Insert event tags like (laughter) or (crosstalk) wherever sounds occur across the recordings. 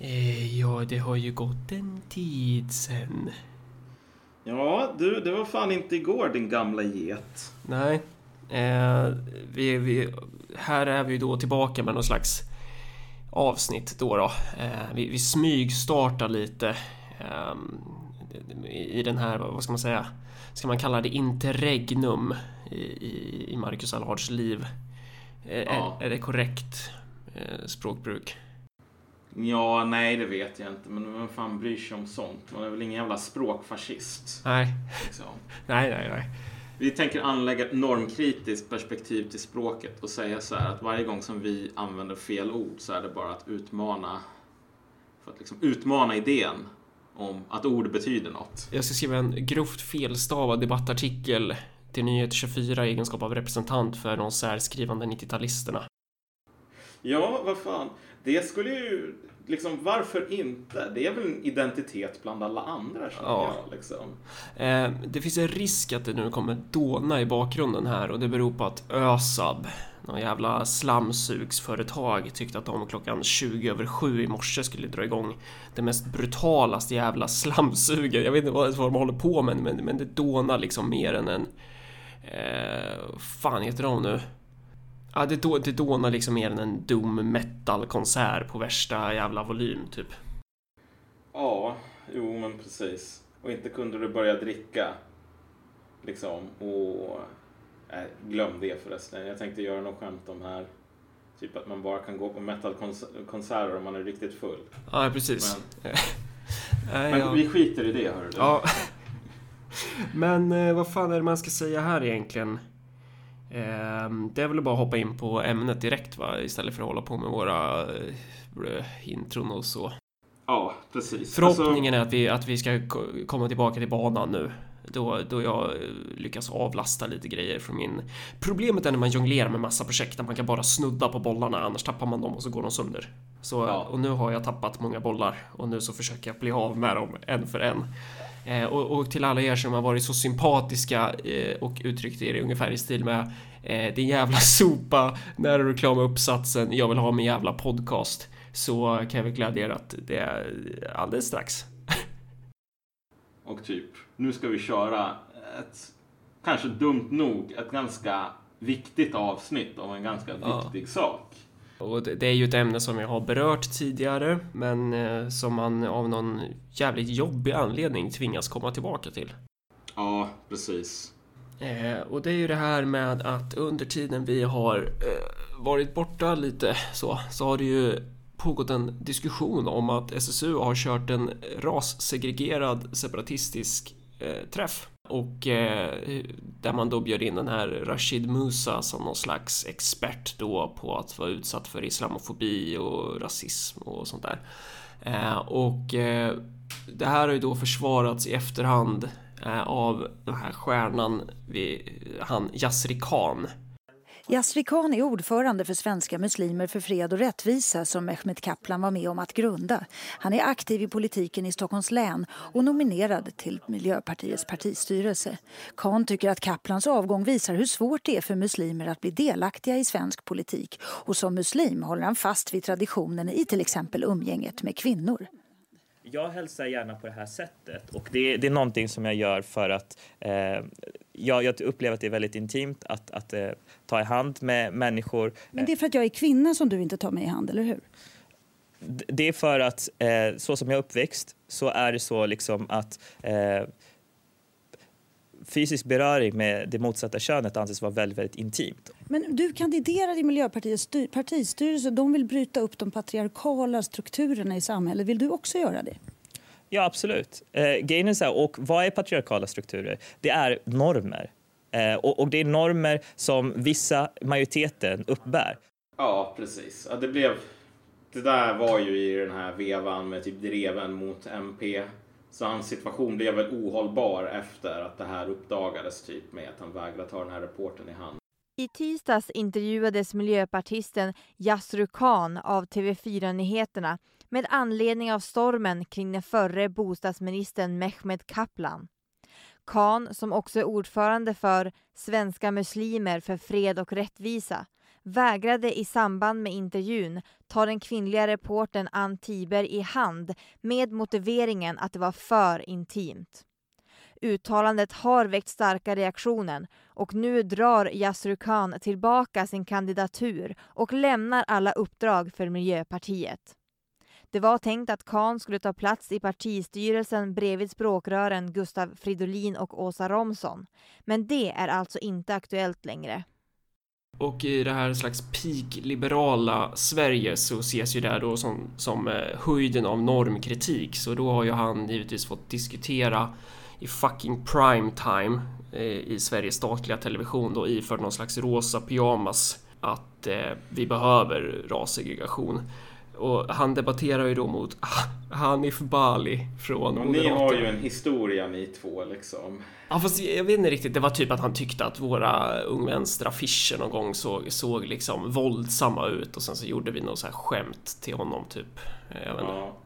Eh, ja, det har ju gått en tid sen. Ja, du, det var fan inte igår din gamla get. Nej. Eh, vi, vi, här är vi då tillbaka med någon slags avsnitt då. då. Eh, vi, vi smygstartar lite eh, i den här, vad ska man säga, ska man kalla det interregnum i, i, i Marcus Allards liv? Eh, Ja. Är, är det korrekt eh, språkbruk? Ja, nej det vet jag inte. Men vem fan bryr sig om sånt? Man är väl ingen jävla språkfascist. Nej, Liksom. nej, nej, nej. Vi tänker anlägga ett normkritiskt perspektiv till språket och säga så här att varje gång som vi använder fel ord så är det bara att utmana för att liksom utmana idén om att ord betyder något. Jag ska skriva en grovt felstavad debattartikel till Nyheter 24 i egenskap av representant för de särskrivande 90-talisterna. Ja, vad fan. Det skulle ju liksom, varför inte? Det är väl en identitet bland alla andra känner Ja. jag liksom. Eh, det finns en risk att det nu kommer dåna i bakgrunden här och det beror på att ÖSAB, någon jävla slamsugsföretag, tyckte att de klockan 20 över 7 i morse skulle dra igång det mest brutalaste jävla slamsuget. Jag vet inte vad, vad de håller på med, men, men det dånar liksom mer än en... Eh, fan heter de nu? Ja, det, då, det dånar liksom mer än en doom metal-konsert på värsta jävla volym, typ. Ja, jo men precis. Och inte kunde du börja dricka. Liksom. Och... Nej, glöm det förresten. Jag tänkte göra något skämt om här. Typ att man bara kan gå på metalkonserter om man är riktigt full. Ja, precis. Men, (laughs) Nej, men jag- vi skiter i det hörru du. Ja. (laughs) Men eh, vad fan är det man ska säga här egentligen? Ehm, det är väl att bara hoppa in på ämnet direkt va? Istället för att hålla på med våra eh, intron och så. Ja, precis. Förhoppningen är att vi, att vi ska ko- komma tillbaka till banan nu. Då, då jag eh, lyckas avlasta lite grejer från min... Problemet är när man jonglerar med massa projekt där man kan bara snudda på bollarna annars tappar man dem och så går de sönder. Så, Ja. Och nu har jag tappat många bollar och nu så försöker jag bli av med dem en för en. Eh, och, och till alla er som har varit så sympatiska eh, och uttryckt er ungefär i stil med eh, din jävla (laughs) sopa när du reklamar uppsatsen jag vill ha min jävla podcast så kan jag väl glädja er att det är alldeles strax. Och typ, nu ska vi köra ett, kanske dumt nog, ett ganska viktigt avsnitt om en ganska Ja. viktig sak. Och det är ju ett ämne som jag har berört tidigare men eh, som man av någon jävligt jobbig anledning tvingas komma tillbaka till. Ja, precis. Eh, och det är ju det här med att under tiden vi har eh, varit borta lite så, så har det ju pågått en diskussion om att SSU har kört en rassegregerad separatistisk eh, träff. Och eh, där man då bjöd in den här Rashid Musa som någon slags expert då på att vara utsatt för islamofobi och rasism och sånt där. Eh, och eh, det här har ju då försvarats i efterhand eh, av den här stjärnan, vid, han Yasri Khan. Yasri Khan är ordförande för Svenska muslimer för fred och rättvisa som Mehmet Kaplan var med om att grunda. Han är aktiv i politiken i Stockholms län och nominerad till Miljöpartiets partistyrelse. Khan tycker att Kaplans avgång visar hur svårt det är för muslimer att bli delaktiga i svensk politik och som muslim håller han fast vid traditionen i till exempel umgänget med kvinnor. Jag hälsar gärna på det här sättet och det, det är någonting som jag gör för att eh, jag, jag upplever att det är väldigt intimt att, att eh, ta i hand med människor. Men det är för att jag är kvinna som du inte tar mig i hand, eller hur? Det är för att eh, så som jag är uppväxt så är det så liksom att eh, fysisk beröring med det motsatta könet anses vara väldigt, väldigt intimt. Men du kandiderar i Miljöpartiets styr- partistyrelse. De vill bryta upp de patriarkala strukturerna i samhället. Vill du också göra det? Ja, absolut. Eh, grejen är så här, och vad är patriarkala strukturer? Det är normer. Eh, och, och det är normer som vissa, majoriteten, uppbär. Ja, precis. Ja, det blev... Det där var ju i den här vevan med typ dreven mot MP. Så hans situation blev väl ohållbar efter att det här uppdagades typ med att han vägrade ta den här rapporten i hand. I tisdags intervjuades miljöpartisten Yasru Khan av TV4 Nyheterna med anledning av stormen kring den förre bostadsministern Mehmet Kaplan. Khan, som också är ordförande för Svenska muslimer för fred och rättvisa, vägrade i samband med intervjun ta den kvinnliga reportern Ann Tiber i hand med motiveringen att det var för intimt. Uttalandet har väckt starka reaktioner och nu drar Yasru Khan tillbaka sin kandidatur och lämnar alla uppdrag för Miljöpartiet. Det var tänkt att Khan skulle ta plats i partistyrelsen bredvid språkrören Gustav Fridolin och Åsa Romson. Men det är alltså inte aktuellt längre. Och i det här slags peak-liberala Sverige så ses ju det här då som, som eh, höjden av normkritik. Så då har ju han givetvis fått diskutera i fucking prime time eh, i Sveriges statliga television då iförd någon slags rosa pyjamas att eh, vi behöver rassegregation. Och han debatterar ju då mot (laughs) Hanif Bali från och Ni har ju en historia ni två liksom. Ja fast jag vet inte riktigt, det var typ att han tyckte att våra Ung Vänster affischer någon gång såg, såg liksom våldsamma ut och sen så gjorde vi något så här skämt till honom typ. Jag, vet ja.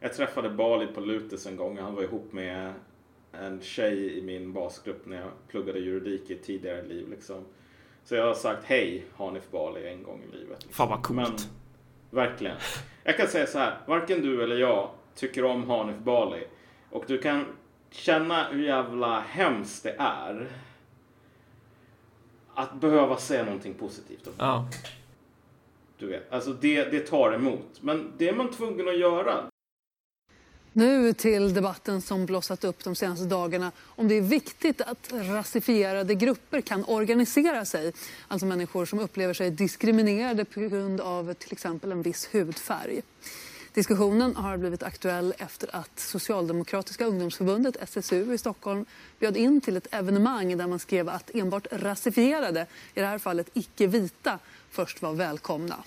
jag träffade Bali på Lutis en gång, han var ihop med en tjej i min basgrupp när jag pluggade juridik i ett tidigare liv liksom. Så jag har sagt hej Hanif Bali en gång i livet. Liksom. Fan vad coolt. Men, verkligen. Jag kan säga så här, varken du eller jag tycker om Hanif Bali. Och du kan känna hur jävla hemskt det är att behöva säga någonting positivt om ja. Du vet, alltså det, det tar emot. Men det är man tvungen att göra. Nu till debatten som blossat upp de senaste dagarna om det är viktigt att rasifierade grupper kan organisera sig. Alltså människor som upplever sig diskriminerade på grund av till exempel en viss hudfärg. Diskussionen har blivit aktuell efter att Socialdemokratiska ungdomsförbundet, SSU, i Stockholm bjöd in till ett evenemang där man skrev att enbart rasifierade, i det här fallet icke-vita, först var välkomna.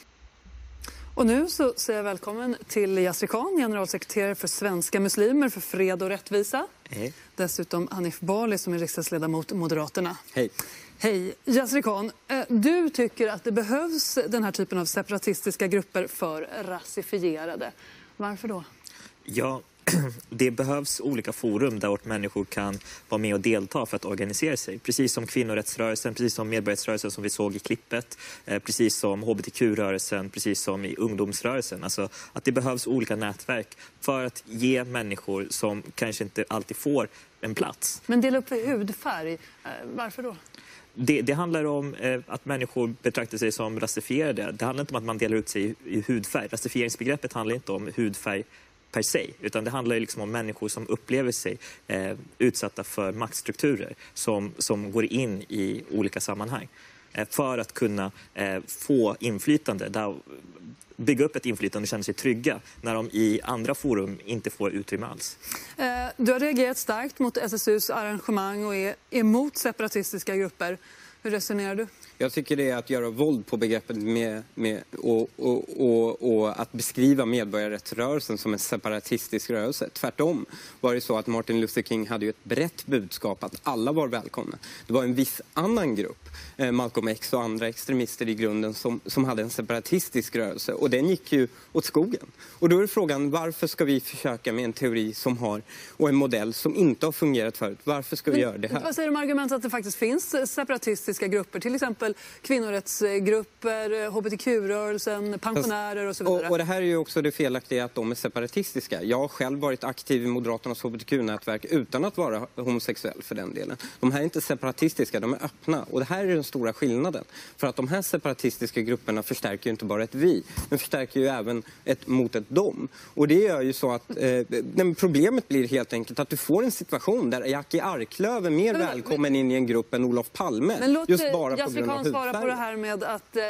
Och nu så säger jag välkommen till Yasri Khan, generalsekreterare för Svenska muslimer för fred och rättvisa. Hej. Dessutom Hanif Bali som är riksdagsledamot Moderaterna. Hej. Hej. Yasri Khan, eh, du tycker att det behövs den här typen av separatistiska grupper för rasifierade. Varför då? Ja, (clears throat) det behövs olika forum där människor kan vara med och delta för att organisera sig. Precis som kvinnorättsrörelsen, precis som medborgarrättsrörelsen som vi såg i klippet, eh, precis som hbtq-rörelsen, precis som i ungdomsrörelsen. Alltså att det behövs olika nätverk för att ge människor som kanske inte alltid får en plats. Men dela upp i hudfärg, eh, varför då? Det, det, handlar om eh, att människor betraktar sig som rasifierade. Det handlar inte om att man delar ut sig i, i hudfärg. Rasifieringsbegreppet handlar inte om hudfärg per se, utan det handlar liksom om människor som upplever sig eh, utsatta för maktstrukturer som, som går in i olika sammanhang eh, för att kunna eh, få inflytande, där, bygga upp ett inflytande och känna sig trygga när de i andra forum inte får utrymme alls. Eh, du har reagerat starkt mot SSUs arrangemang och är emot separatistiska grupper. Hur resonerar du? Jag tycker det är att göra våld på begreppet med, med, och, och, och, och, att beskriva medborgarrättsrörelsen som en separatistisk rörelse. Tvärtom var det så att Martin Luther King hade ett brett budskap att alla var välkomna. Det var en viss annan grupp, eh, Malcolm X och andra extremister i grunden, som, som hade en separatistisk rörelse och den gick ju åt skogen. Och då är frågan varför ska vi försöka med en teori som har och en modell som inte har fungerat förut? Varför ska vi Men, göra det här? Vad säger du om argumentet att det faktiskt finns separatistiska grupper, till exempel exempel kvinnorättsgrupper, hbtq-rörelsen, pensionärer och så vidare. Och, och, det här är ju också det felaktiga att de är separatistiska. Jag har själv varit aktiv i Moderaternas hbtq-nätverk utan att vara homosexuell för den delen. De här är inte separatistiska, de är öppna. Och det här är den stora skillnaden. För att de här separatistiska grupperna förstärker ju inte bara ett vi, men förstärker ju även ett mot ett dom. Och det gör ju så att eh, problemet blir helt enkelt att du får en situation där Jackie Arklöv är mer men, välkommen men, in i en grupp än Olof Palme. Men låt, just bara på grund kan svara på det här med att eh,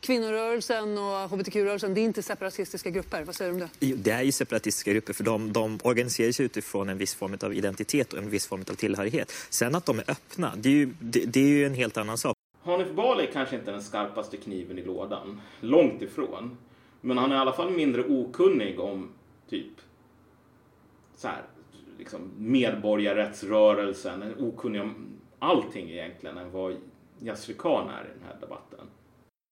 kvinnorörelsen och hbtq-rörelsen, det är inte separatistiska grupper. Vad säger du om det? Det är ju separatistiska grupper för de, de organiserar sig utifrån en viss form av identitet och en viss form av tillhörighet. Sen att de är öppna, det är ju, det, det är ju en helt annan sak. Hanif Bali är kanske inte den skarpaste kniven i lådan. Långt ifrån. Men han är i alla fall mindre okunnig om typ så här, liksom medborgarrättsrörelsen, okunnig om allting egentligen än vad Khan är i den här debatten.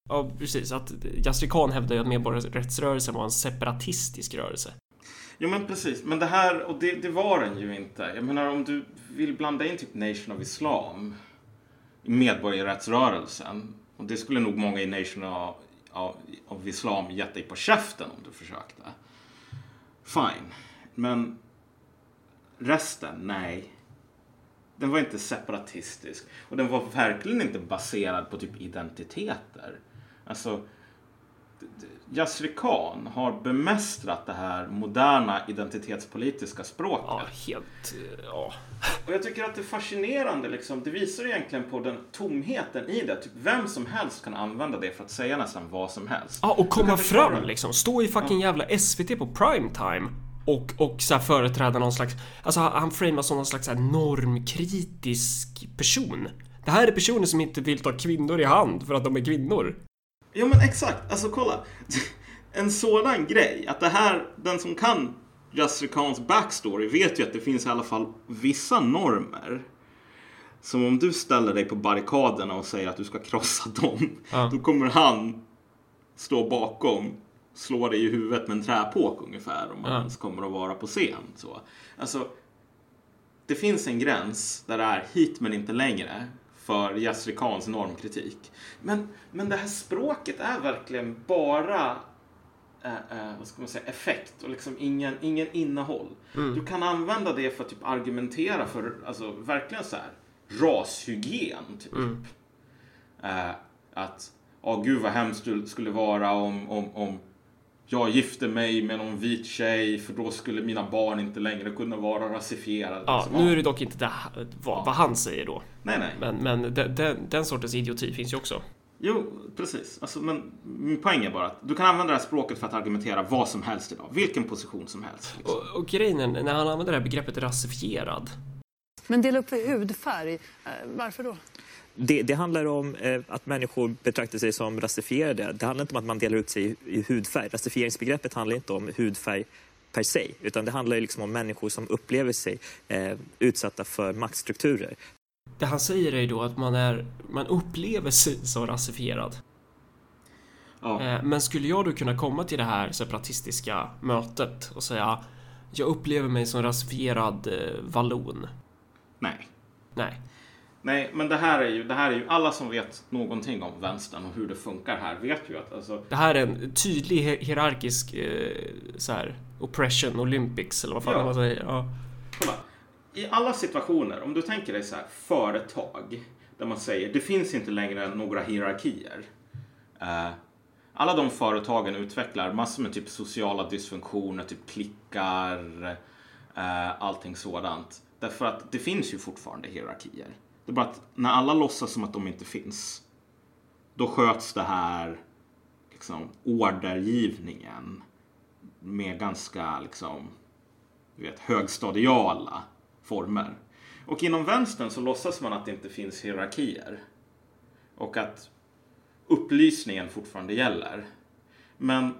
Ja, precis. Att Yasri Khan hävdar ju att medborgarrättsrörelsen var en separatistisk rörelse. Jo, men precis. Men det här, och det, det var den ju inte. Jag menar, om du vill blanda in typ Nation of Islam i medborgarrättsrörelsen. Och det skulle nog många i Nation av, av, av Islam gett dig på käften om du försökte. Fine. Men resten, nej. Den var inte separatistisk. Och den var verkligen inte baserad på typ identiteter. Alltså, Yasri Khan har bemästrat det här moderna identitetspolitiska språket. Ja, helt... Ja. Och jag tycker att det är fascinerande. Liksom. Det visar egentligen på den tomheten i det. Typ vem som helst kan använda det för att säga nästan vad som helst. Ja, och komma fram liksom. Stå i fucking jävla SVT på primetime. Och, och så här företräda någon slags... Alltså han framas som någon slags här normkritisk person. Det här är personer som inte vill ta kvinnor i hand för att de är kvinnor. Ja men exakt, alltså kolla. (laughs) En sådan grej, att det här, den som kan Yasri Khans backstory vet ju att det finns i alla fall vissa normer. Som om du ställer dig på barrikaderna och säger att du ska krossa dem. Ja. Då kommer han stå bakom, slå dig i huvudet med en träpåk ungefär. Om man Ja. ens kommer att vara på scen. Så. Alltså, det finns en gräns där det är hit men inte längre för Yasri Khans normkritik. Men, men det här språket är verkligen bara eh, eh, vad ska man säga, effekt och liksom ingen, ingen innehåll. Du kan använda det för att typ argumentera för, alltså verkligen så här, rashygien typ. Eh, att, ja gud vad hemskt det skulle vara om, om, om jag gifte mig med någon vit tjej för då skulle mina barn inte längre kunna vara rasifierade. Ja, Liksom, nu är det dock inte det, vad, vad han säger då. Nej, nej. Men, men den, den, den sortens idioti finns ju också. Jo, precis. Alltså, men min poäng är bara att du kan använda det här språket för att argumentera vad som helst idag. Vilken position som helst. Liksom. Och, och grejen är, när han använder det här begreppet rasifierad. Men dela upp för hudfärg, eh, varför då? Det, det handlar om eh, att människor betraktar sig som rasifierade. Det handlar inte om att man delar ut sig i, i hudfärg. Rasifieringsbegreppet handlar inte om hudfärg per se, utan det handlar liksom om människor som upplever sig eh, utsatta för maktstrukturer. Det han säger är ju då att man, är, man upplever sig som rasifierad. Ja. Eh, Men skulle jag då kunna komma till det här separatistiska mötet och säga jag upplever mig som rasifierad eh, vallon? Nej. Nej. Nej, men det här är ju, det här är ju alla som vet någonting om vänstern och hur det funkar här vet ju att alltså, Det här är en tydlig hier- hierarkisk eh, så här, oppression olympics eller vad fan Ja. man säger. Ja. kolla. I alla situationer, om du tänker dig så här, företag där man säger det finns inte längre några hierarkier. Eh, alla de företagen utvecklar massor med typ sociala dysfunktioner, typ klickar, eh, allting sådant. Därför att det finns ju fortfarande hierarkier. Det är bara att när alla låtsas som att de inte finns, då sköts det här liksom, ordergivningen med ganska liksom, du vet, högstadiala former. Och inom vänstern så låtsas man att det inte finns hierarkier. Och att upplysningen fortfarande gäller. Men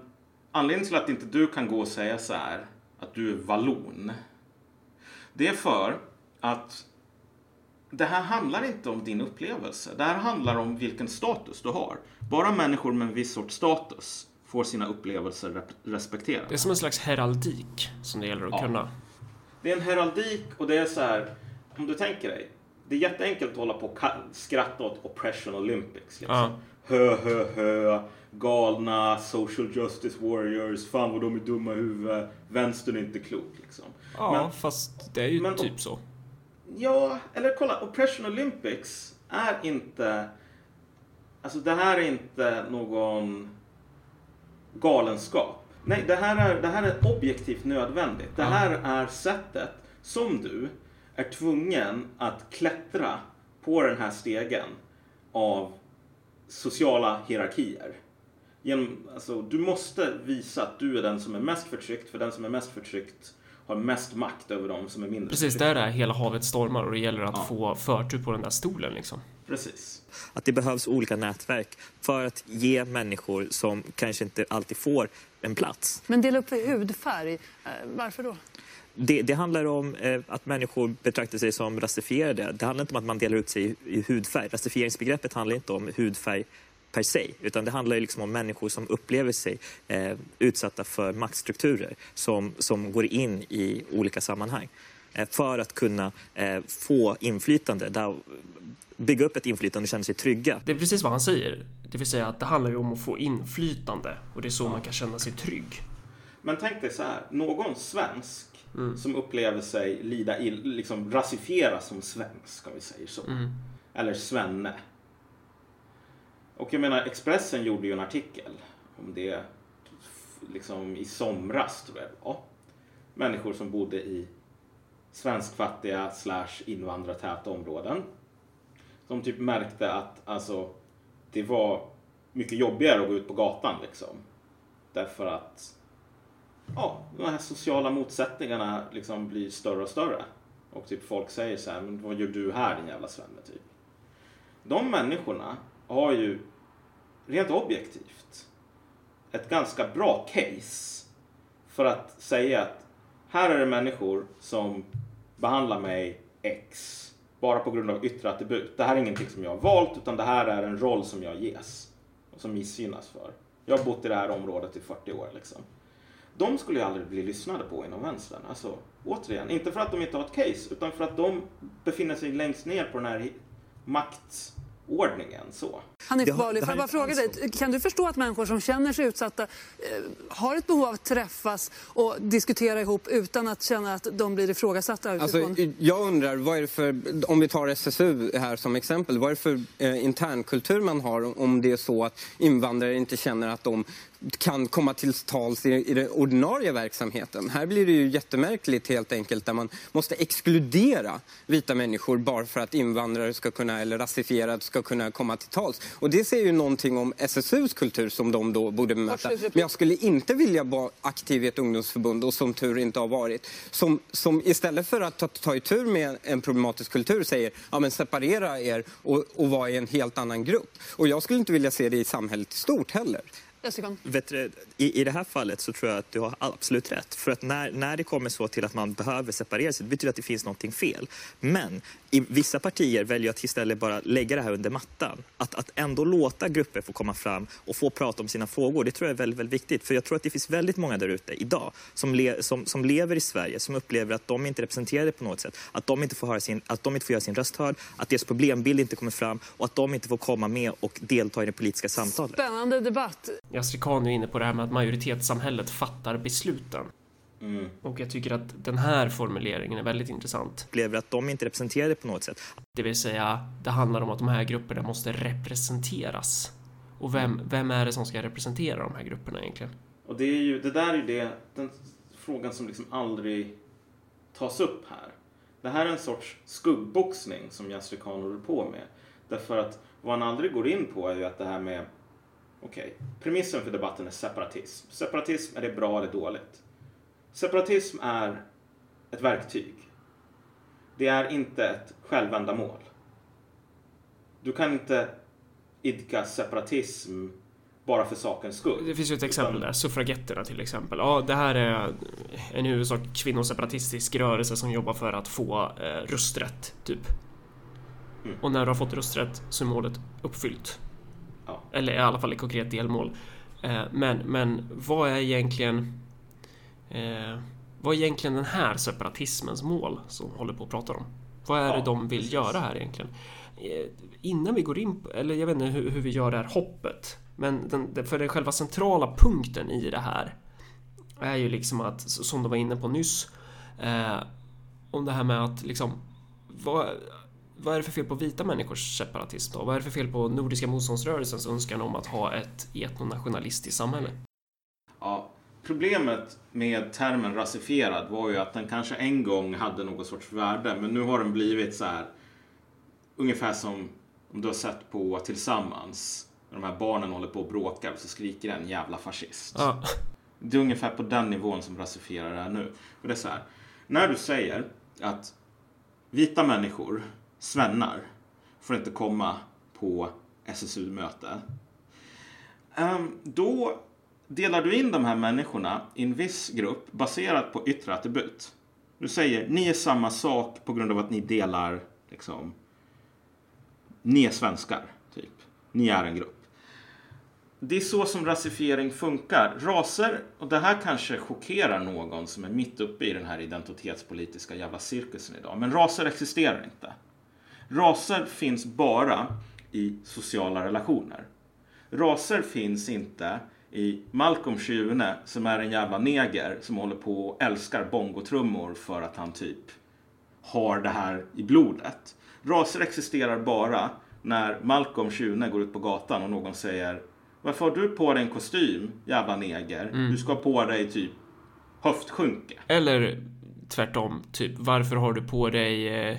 anledningen till att inte du kan gå och säga så här att du är vallon. Det är för att det här handlar inte om din upplevelse. Det här handlar om vilken status du har. Bara människor med en viss sorts status får sina upplevelser rep- respekterade. Det är som en slags heraldik som det gäller att Ja. kunna. Det är en heraldik och det är så här, om du tänker dig. Det är jätteenkelt att hålla på och skratta åt Oppression Olympics. Liksom. Ja. Hö, hö, hö, galna social justice warriors, fan vad de är dumma i huvudet, vänstern är inte klok. Liksom. Ja, Men- fast det är ju men- typ så. Ja, eller kolla, Oppression Olympics är inte... Alltså det här är inte någon galenskap. Nej, det här är, det här är objektivt nödvändigt. Det här är sättet som du är tvungen att klättra på den här stegen av sociala hierarkier. Genom, alltså, du måste visa att du är den som är mest förtryckt, för den som är mest förtryckt har mest makt över de som är mindre Precis, där är hela havet stormar och det gäller att Ja. få förtur på den där stolen liksom. Precis. Att det behövs olika nätverk för att ge människor som kanske inte alltid får en plats. Men dela upp för hudfärg, eh, varför då? Det, det handlar om eh, att människor betraktar sig som rasifierade. Det handlar inte om att man delar ut sig i, i hudfärg. Rasifieringsbegreppet handlar inte om hudfärg per se, utan det handlar ju liksom om människor som upplever sig eh, utsatta för maktstrukturer som, som går in i olika sammanhang. eh, för att kunna eh, få inflytande, där, bygga upp ett inflytande och känna sig trygga. Det är precis vad han säger. Det vill säga att det handlar ju om att få inflytande och det är så man kan känna sig trygg. Men tänk dig så här, någon svensk som upplever sig lida ill, liksom rasifieras som svensk, om vi säger så. Eller svenne. Och jag menar, Expressen gjorde ju en artikel om det liksom i somras, tror jag det var. Människor som bodde i svenskfattiga slash invandrartäta områden. Som typ märkte att alltså, det var mycket jobbigare att gå ut på gatan liksom. Därför att ja, de här sociala motsättningarna liksom blir större och större. Och typ folk säger så här, men vad gör du här din jävla svenne typ. De människorna har ju rent objektivt ett ganska bra case för att säga att här är det människor som behandlar mig X bara på grund av yttre attribut. Det här är ingenting som jag har valt utan det här är en roll som jag ges och som missgynnas för. Jag har bott i det här området i 40 år liksom. De skulle ju aldrig bli lyssnade på inom vänstern. Alltså, återigen, inte för att de inte har ett case utan för att de befinner sig längst ner på den här maktordningen. Så. Hanif Bali, får jag bara fråga dig, kan du förstå att människor som känner sig utsatta eh, har ett behov av att träffas och diskutera ihop utan att känna att de blir ifrågasatta Alltså, utifrån? jag undrar, vad är det för, om vi tar SSU här som exempel, vad är det för eh, internkultur man har om det är så att invandrare inte känner att de kan komma till tals i, i den ordinarie verksamheten. Här blir det ju jättemärkligt helt enkelt där man måste exkludera vita människor bara för att invandrare ska kunna, eller rasifierade ska kunna komma till tals. Och det säger ju någonting om SSUs kultur som de då borde bemöta. Men jag skulle inte vilja vara aktiv i ett ungdomsförbund och som tur inte har varit. Som, som istället för att ta, ta itu med en problematisk kultur säger ja men separera er och, och vara i en helt annan grupp. Och jag skulle inte vilja se det i samhället i stort heller. Vet du, i, I det här fallet så tror jag att du har absolut rätt. För att när, när det kommer så till att man behöver separera sig, det betyder att det finns någonting fel. Men i vissa partier väljer att istället bara lägga det här under mattan. Att, att ändå låta grupper få komma fram och få prata om sina frågor, det tror jag är väldigt, väldigt viktigt. För jag tror att det finns väldigt många där ute idag som, le, som, som lever i Sverige, som upplever att de inte är representerade på något sätt. Att de inte får, höra sin, att de inte får göra sin röst hörd, att deras problembild inte kommer fram och att de inte får komma med och delta i det politiska samtalet. Spännande debatt. Yasri Khan är inne på det här med att majoritetssamhället fattar besluten. Och jag tycker att den här formuleringen är väldigt intressant. upplever att de inte representerade på något sätt. Det vill säga, det handlar om att de här grupperna måste representeras. Och vem, vem är det som ska representera de här grupperna egentligen? Och det, är ju, det där är ju det, den frågan som liksom aldrig tas upp här. Det här är en sorts skuggboxning som Yasri Khan håller på med. Därför att vad han aldrig går in på är ju att det här med, okej, premissen för debatten är separatism. Separatism, är det bra eller dåligt? Separatism är ett verktyg. Det är inte ett självändamål. Du kan inte idka separatism bara för sakens skull. Det finns ju ett exempel där, suffragetterna till exempel. Ja, det här är en i huvudsak kvinnoseparatistisk rörelse som jobbar för att få eh, rösträtt, typ. Mm. Och när du har fått rösträtt så är målet uppfyllt. Eller i alla fall ett konkret delmål. Eh, men, men vad är egentligen eh, vad är egentligen den här separatismens mål som håller på att prata om? Vad är Ja, det de vill precis. göra här egentligen? Eh, innan vi går in på, eller jag vet inte hur, hur vi gör det här hoppet, men den- för den själva centrala punkten i det här är ju liksom att, som de var inne på nyss, eh, om det här med att liksom, vad, vad är det för fel på vita människors separatism då? Vad är det för fel på Nordiska motståndsrörelsens önskan om att ha ett etnonationalistiskt samhälle? Ja, problemet med termen rasifierad var ju att den kanske en gång hade någon sorts värde, men nu har den blivit så här ungefär som om du har sett på Tillsammans, när de här barnen håller på och bråkar och så skriker en jävla fascist. Ja, Det är ungefär på den nivån som rasifierad är nu. Och det är så här, när du säger att vita människor, svennar, får inte komma på SSU-möte. Ehm, då delar du in de här människorna i en viss grupp baserat på yttre attribut. Du säger ni är samma sak på grund av att ni delar liksom ni är svenskar, typ. Ni är en grupp. det är så som rasifiering funkar. Raser, och det här kanske chockerar någon som är mitt uppe i den här identitetspolitiska jävla cirkusen idag. Men raser existerar inte. Raser finns bara i sociala relationer. Raser finns inte i Malcolm Schune som är en jävla neger som håller på och älskar bongotrummor för att han typ har det här i blodet. Raser existerar bara när Malcolm Schune går ut på gatan och någon säger Varför har du på dig en kostym, jävla neger? Du ska ha på dig typ höftskynke. Eller tvärtom, typ varför har du på dig eh,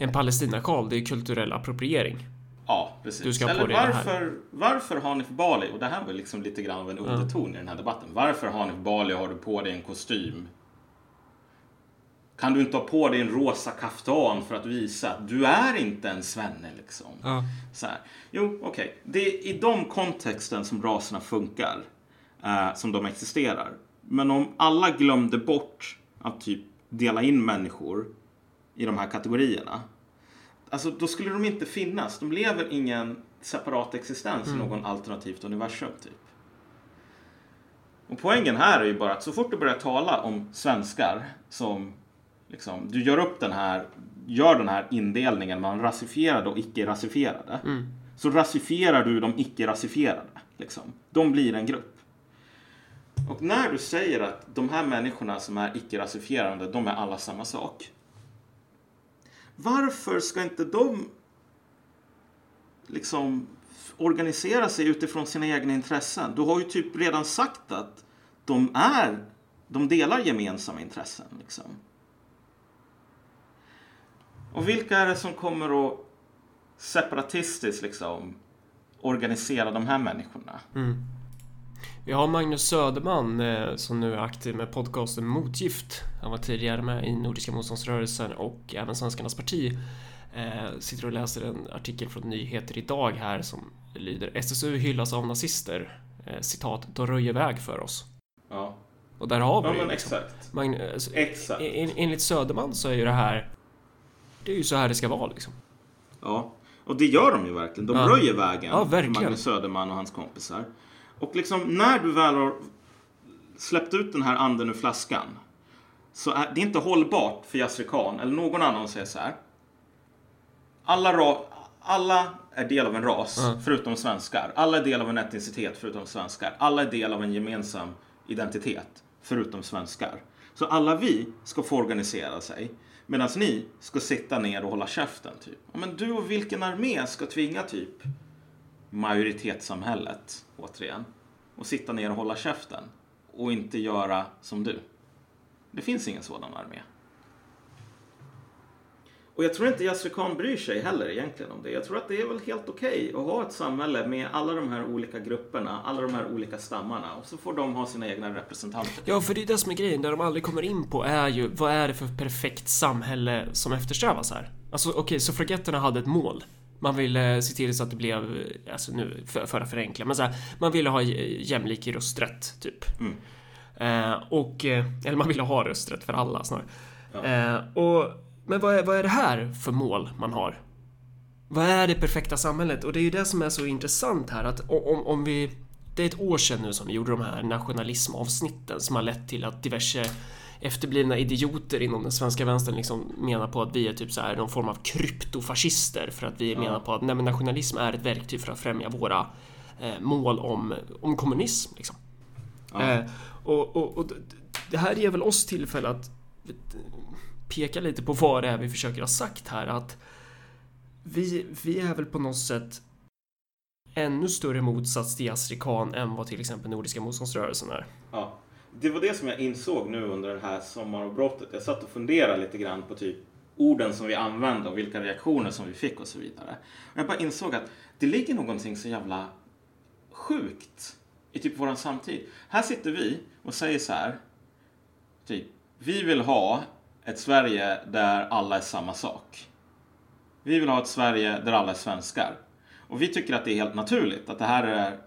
en palestinasjal? Det är kulturell appropriering. Ja, precis. Du ska ha på Eller dig varför, varför Hanif Bali, och det här var liksom lite grann av en underton i den här debatten. Varför Hanif Bali har du på dig en kostym? Kan du inte ha på dig en rosa kaftan för att visa att du är inte en svenne liksom? Ja. Så här. Jo, okej. Det är i de kontexten som raserna funkar. Eh, som de existerar. Men om alla glömde bort att typ dela in människor i de här kategorierna. Alltså då skulle de inte finnas. De lever ingen separat existens i någon alternativt universum typ. Och poängen här är ju bara att så fort du börjar tala om svenskar som liksom, du gör upp den här, gör den här indelningen mellan rasifierade och icke-rasifierade. Så rasifierar du de icke-rasifierade. Liksom. De blir en grupp. Och när du säger att de här människorna som är icke-rasifierande, de är alla samma sak. Varför ska inte de liksom organisera sig utifrån sina egna intressen? Du har ju typ redan sagt att de är, de delar gemensamma intressen. Liksom. Och vilka är det som kommer att separatistiskt liksom organisera de här människorna? Mm. Vi har Magnus Söderman eh, som nu är aktiv med podcasten Motgift. Han var tidigare med i Nordiska motståndsrörelsen och även Svenskarnas parti. Eh, sitter och läser en artikel från Nyheter idag här som lyder SSU hyllas av nazister. Eh, citat, de röjer väg för oss. Ja, Och där har vi ja det, liksom. exakt. Magn- alltså, Exakt. en- Enligt Söderman så är ju det här Det är ju så här det ska vara liksom. Ja, och det gör de ju verkligen. De Ja. röjer vägen Ja, för verkligen. Magnus Söderman och hans kompisar. Och liksom när du väl har släppt ut den här anden ur flaskan så är det inte hållbart för Yasser Khan eller någon annan att säga så här. Alla, ra- alla är del av en ras Ja. förutom svenskar. Alla är del av en etnicitet förutom svenskar. Alla är del av en gemensam identitet förutom svenskar. Så alla vi ska få organisera sig medan ni ska sitta ner och hålla käften. Typ. Ja, Men du och vilken armé ska tvinga typ majoritetssamhället, återigen, och sitta ner och hålla käften och inte göra som du? Det finns ingen sådan armé. Och jag tror inte Yasser Khan bryr sig heller egentligen om det. Jag tror att det är väl helt okej att ha ett samhälle med alla de här olika grupperna, alla de här olika stammarna och så får de ha sina egna representanter. Ja, för det är det som är grejen. Det de aldrig kommer in på är ju vad är det för perfekt samhälle som eftersträvas här? Alltså okej, suffragetterna hade ett mål. Man ville se till så att det blev, alltså nu för, för att förenkla, men så här, man ville ha jämlik rösträtt, typ. Mm. Eh, och, eh, eller man ville ha rösträtt för alla snarare. Ja. Eh, och, men vad är, vad är det här för mål man har? Vad är det perfekta samhället? Och det är ju det som är så intressant här att om, om vi... Det är ett år sedan nu som vi gjorde de här nationalismavsnitten som har lett till att diverse efterblivna idioter inom den svenska vänstern liksom menar på att vi är typ så här någon form av kryptofascister för att vi Ja. menar på att nej, men nationalism är ett verktyg för att främja våra eh, mål om, om kommunism. Liksom. Ja. Eh, och, och, och det här ger väl oss tillfälle att peka lite på vad det är vi försöker ha sagt här. Att vi, vi är väl på något sätt ännu större motsats till Yasri Khan än vad till exempel Nordiska motståndsrörelsen är. Ja, det var det som jag insåg nu under det här sommaravbrottet. Jag satt och funderade lite grann på typ orden som vi använde och vilka reaktioner som vi fick och så vidare. Och jag bara insåg att det ligger någonting så jävla sjukt i typ våran samtid. Här sitter vi och säger så här. Typ, vi vill ha ett Sverige där alla är samma sak. Vi vill ha ett Sverige där alla är svenskar. Och vi tycker att det är helt naturligt att det här är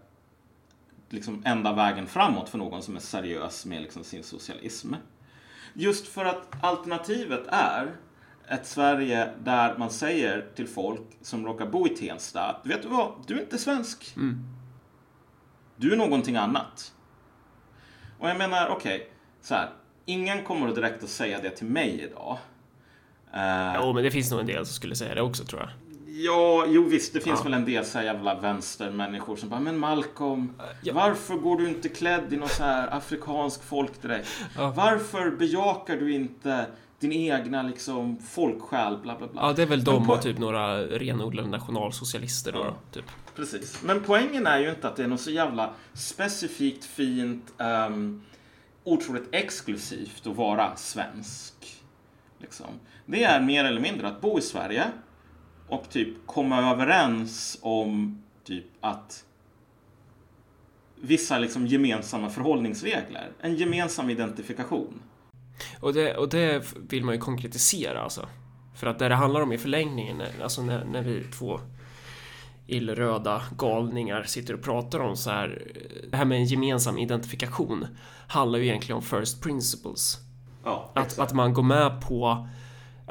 liksom enda vägen framåt för någon som är seriös med liksom sin socialism. Just för att alternativet är ett Sverige där man säger till folk som råkar bo i Tensta att vet du vad, du är inte svensk. Du är någonting annat. Och jag menar, okej, okay, så här. Ingen kommer direkt att säga det till mig idag. Uh, jo, men det finns nog en del som skulle säga det också tror jag. Ja, jo visst, det finns ja. väl en del så här jävla vänstermänniskor som bara, men Malcolm, ja. varför går du inte klädd i någon så här afrikansk folkdräkt? Ja. Varför bejakar du inte din egna liksom folksjäl, bla bla bla. Ja, det är väl de och typ några renodlade nationalsocialister då, typ. Precis. Men poängen är ju inte att det är något så jävla specifikt fint, um, otroligt exklusivt att vara svensk. Liksom. Det är mer eller mindre att bo i Sverige och typ komma överens om typ att vissa liksom gemensamma förhållningsregler. En gemensam identifikation. Och det, och det vill man ju konkretisera alltså. För att det det handlar om i förlängningen, alltså när, när vi två illröda galningar sitter och pratar om så här. Det här med en gemensam identifikation handlar ju egentligen om first principles. Ja, att, att man går med på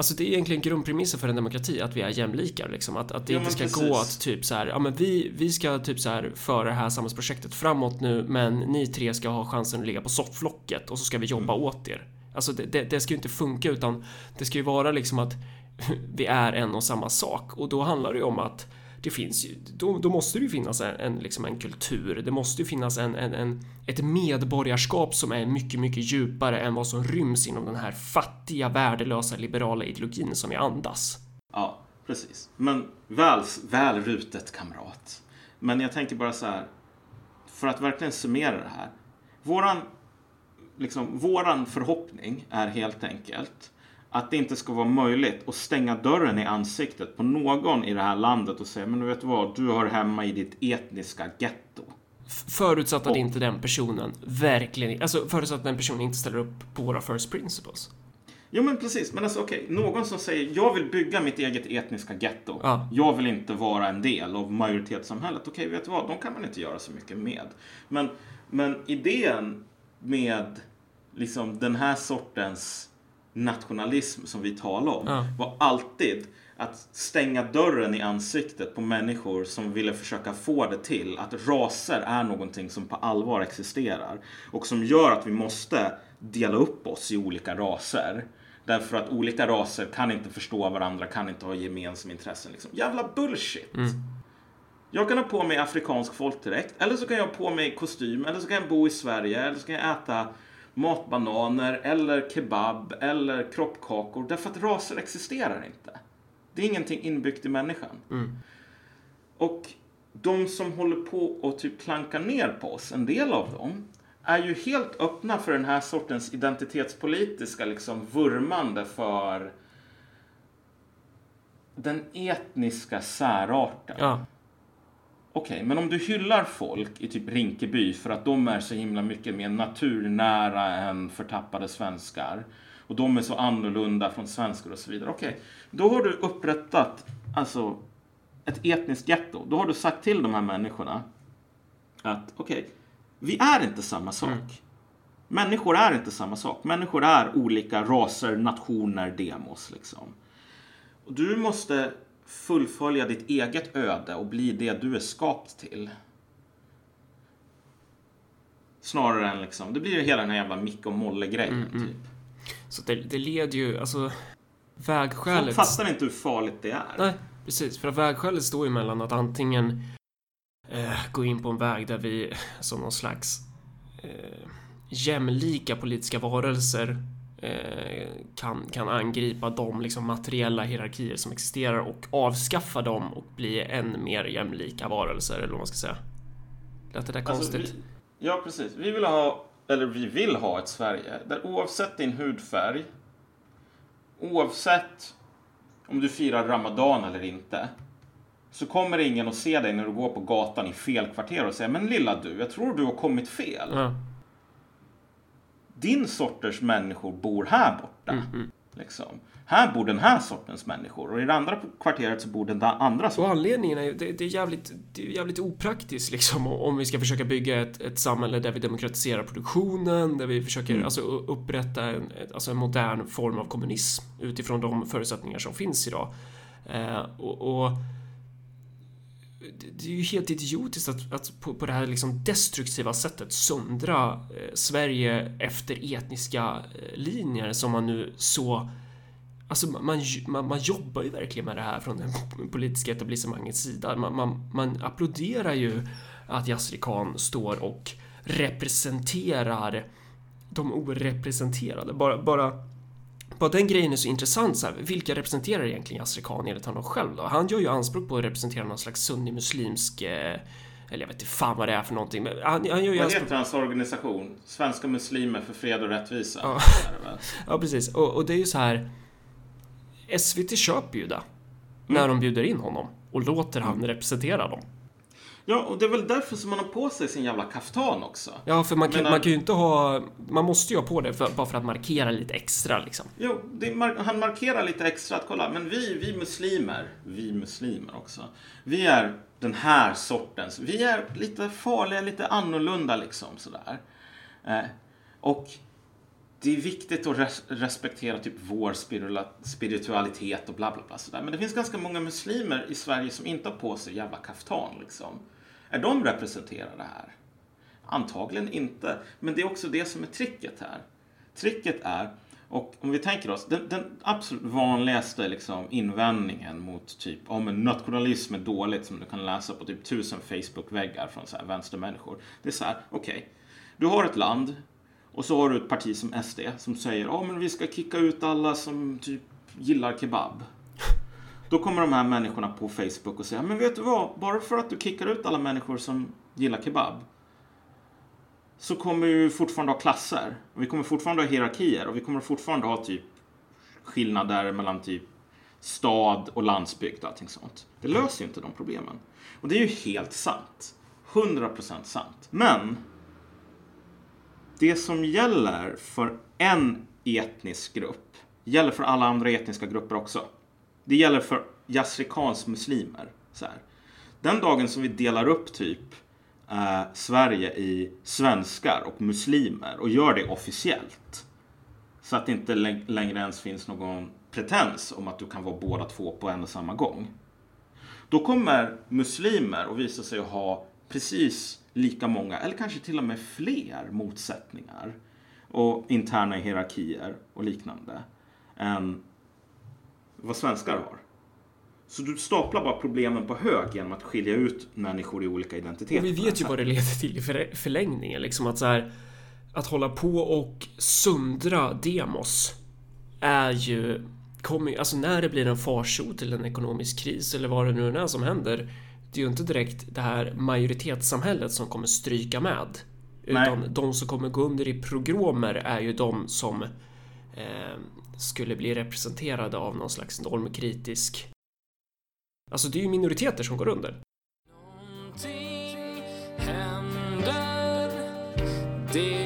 Alltså det är egentligen grundpremissen för en demokrati att vi är jämlikar liksom. Att, att det ja, inte ska precis. gå att typ så här, ja men vi, vi ska typ så här föra det här samhällsprojektet framåt nu men ni tre ska ha chansen att ligga på sofflocket och så ska vi jobba mm. åt er. Alltså det, det, det ska ju inte funka utan det ska ju vara liksom att (laughs) vi är en och samma sak och då handlar det ju om att det finns ju, då, då måste det ju finnas en, en, liksom en kultur. Det måste ju finnas en, en, en, ett medborgarskap som är mycket, mycket djupare än vad som ryms inom den här fattiga, värdelösa liberala ideologin som vi andas. Ja, precis. Men väl, väl rutet kamrat. Men jag tänker bara så här, för att verkligen summera det här. Våran, liksom, våran förhoppning är helt enkelt att det inte ska vara möjligt att stänga dörren i ansiktet på någon i det här landet och säga men du vet vad, du hör hemma i ditt etniska getto. Förutsatt att och, inte den personen verkligen, alltså förutsatt att den personen inte ställer upp på våra first principles. Jo men precis, men alltså okej, okay. någon som säger jag vill bygga mitt eget etniska getto. Ja. Jag vill inte vara en del av majoritetssamhället. Okej, okay, vet du vad, de kan man inte göra så mycket med. Men, men idén med liksom den här sortens nationalism som vi talar om ja. var alltid att stänga dörren i ansiktet på människor som ville försöka få det till att raser är någonting som på allvar existerar och som gör att vi måste dela upp oss i olika raser. Därför att olika raser kan inte förstå varandra, kan inte ha gemensamma intressen. Liksom. Jävla bullshit! Mm. Jag kan ha på mig afrikansk folkdräkt, eller så kan jag ha på mig kostym, eller så kan jag bo i Sverige, eller så kan jag äta matbananer eller kebab eller kroppkakor därför att raser existerar inte. Det är ingenting inbyggt i människan. Mm. Och de som håller på och typ klankar ner på oss, en del av dem, är ju helt öppna för den här sortens identitetspolitiska liksom vurmande för den etniska särarten. Ja. Okej, okay, men om du hyllar folk i typ Rinkeby för att de är så himla mycket mer naturnära än förtappade svenskar och de är så annorlunda från svenskar och så vidare. Okej, okay, då har du upprättat alltså ett etniskt getto. Då har du sagt till de här människorna att okej, okay, vi är inte samma sak. Mm. Människor är inte samma sak. Människor är olika raser, nationer, demos liksom. Och du måste fullfölja ditt eget öde och bli det du är skapt till. Snarare än liksom, det blir ju hela den här jävla Micke och Molle-grejen mm, mm. typ. Så det, det leder ju, alltså vägskälet... Folk fattar inte hur farligt det är. Nej, precis. För att vägskälet står ju mellan att antingen eh, gå in på en väg där vi som någon slags eh, jämlika politiska varelser kan, kan angripa de liksom materiella hierarkier som existerar och avskaffa dem och bli än mer jämlika varelser eller vad man ska säga. Lät det där alltså, konstigt? Vi, ja, precis. Vi vill ha, eller vi vill ha ett Sverige där oavsett din hudfärg, oavsett om du firar Ramadan eller inte, så kommer ingen att se dig när du går på gatan i fel kvarter och säga men lilla du, jag tror du har kommit fel. Ja din sorters människor bor här borta. Mm. Liksom. Här bor den här sortens människor och i det andra kvarteret så bor den andra sortens. Och anledningen är ju, det, det, är jävligt, det är jävligt opraktiskt liksom om vi ska försöka bygga ett, ett samhälle där vi demokratiserar produktionen, där vi försöker mm. alltså, upprätta en, alltså en modern form av kommunism utifrån de förutsättningar som finns idag. Eh, och, och det är ju helt idiotiskt att, att på, på det här liksom destruktiva sättet söndra eh, Sverige efter etniska eh, linjer som man nu så Alltså man, man, man jobbar ju verkligen med det här från det politiska etablissemangets sida. Man, man, man applåderar ju att Yasri Khan står och representerar de orepresenterade. Bara, bara, bara den grejen är så intressant. Så här, vilka representerar egentligen Yasri Khan enligt honom själv då? Han gör ju anspråk på att representera någon slags sunni-muslimsk eh, eller jag vet inte fan vad det är för någonting. Men han, han gör ju vad heter hans organisation? Svenska Muslimer för Fred och Rättvisa. Ja, (laughs) ja precis. Och, och, det är ju så här. SVT köper ju det. Mm. När de bjuder in honom och låter han mm. representera dem. Ja, och det är väl därför som man har på sig sin jävla kaftan också. Ja, för man kan, man kan ju inte ha... Man måste ju ha på det för, bara för att markera lite extra liksom. Jo, det, han markerar lite extra att kolla, men vi, vi muslimer, vi muslimer också, vi är den här sortens, vi är lite farliga, lite annorlunda liksom sådär. Eh, och det är viktigt att res respektera typ vår spiritualitet och bla bla bla sådär. Men det finns ganska många muslimer i Sverige som inte har på sig jävla kaftan liksom. Är de representerade här? Antagligen inte. Men det är också det som är tricket här. Tricket är, och om vi tänker oss, den, den absolut vanligaste liksom, invändningen mot typ om en nationalism är dåligt som du kan läsa på typ tusen Facebook-väggar från så här vänstermänniskor. Det är så här, okej, okay, du har ett land och så har du ett parti som SD som säger ja men vi ska kicka ut alla som typ gillar kebab. (laughs) Då kommer de här människorna på Facebook och säger men vet du vad, bara för att du kickar ut alla människor som gillar kebab så kommer vi fortfarande ha klasser. Vi kommer fortfarande ha hierarkier och vi kommer fortfarande ha typ skillnader mellan typ stad och landsbygd och allting sånt. Det löser ju inte de problemen. Och det är ju helt sant. 100% sant. Men det som gäller för en etnisk grupp gäller för alla andra etniska grupper också. Det gäller för Jasrikans muslimer. Så här. Den dagen som vi delar upp typ eh, Sverige i svenskar och muslimer och gör det officiellt så att det inte längre ens finns någon pretens om att du kan vara båda två på en och samma gång. Då kommer muslimer att visa sig ha precis lika många, eller kanske till och med fler motsättningar och interna hierarkier och liknande än vad svenskar har. Så du staplar bara problemen på hög genom att skilja ut människor i olika identiteter. Och vi vet ju vad det leder till i förlängningen. Liksom att, så här, att hålla på och sundra demos är ju... Kommer, alltså när det blir en farsot till en ekonomisk kris eller vad det nu är som händer det är ju inte direkt det här majoritetssamhället som kommer stryka med. Utan Nej. de som kommer gå under i progromer är ju de som eh, skulle bli representerade av någon slags normkritisk... Alltså det är ju minoriteter som går under. Någonting händer. Det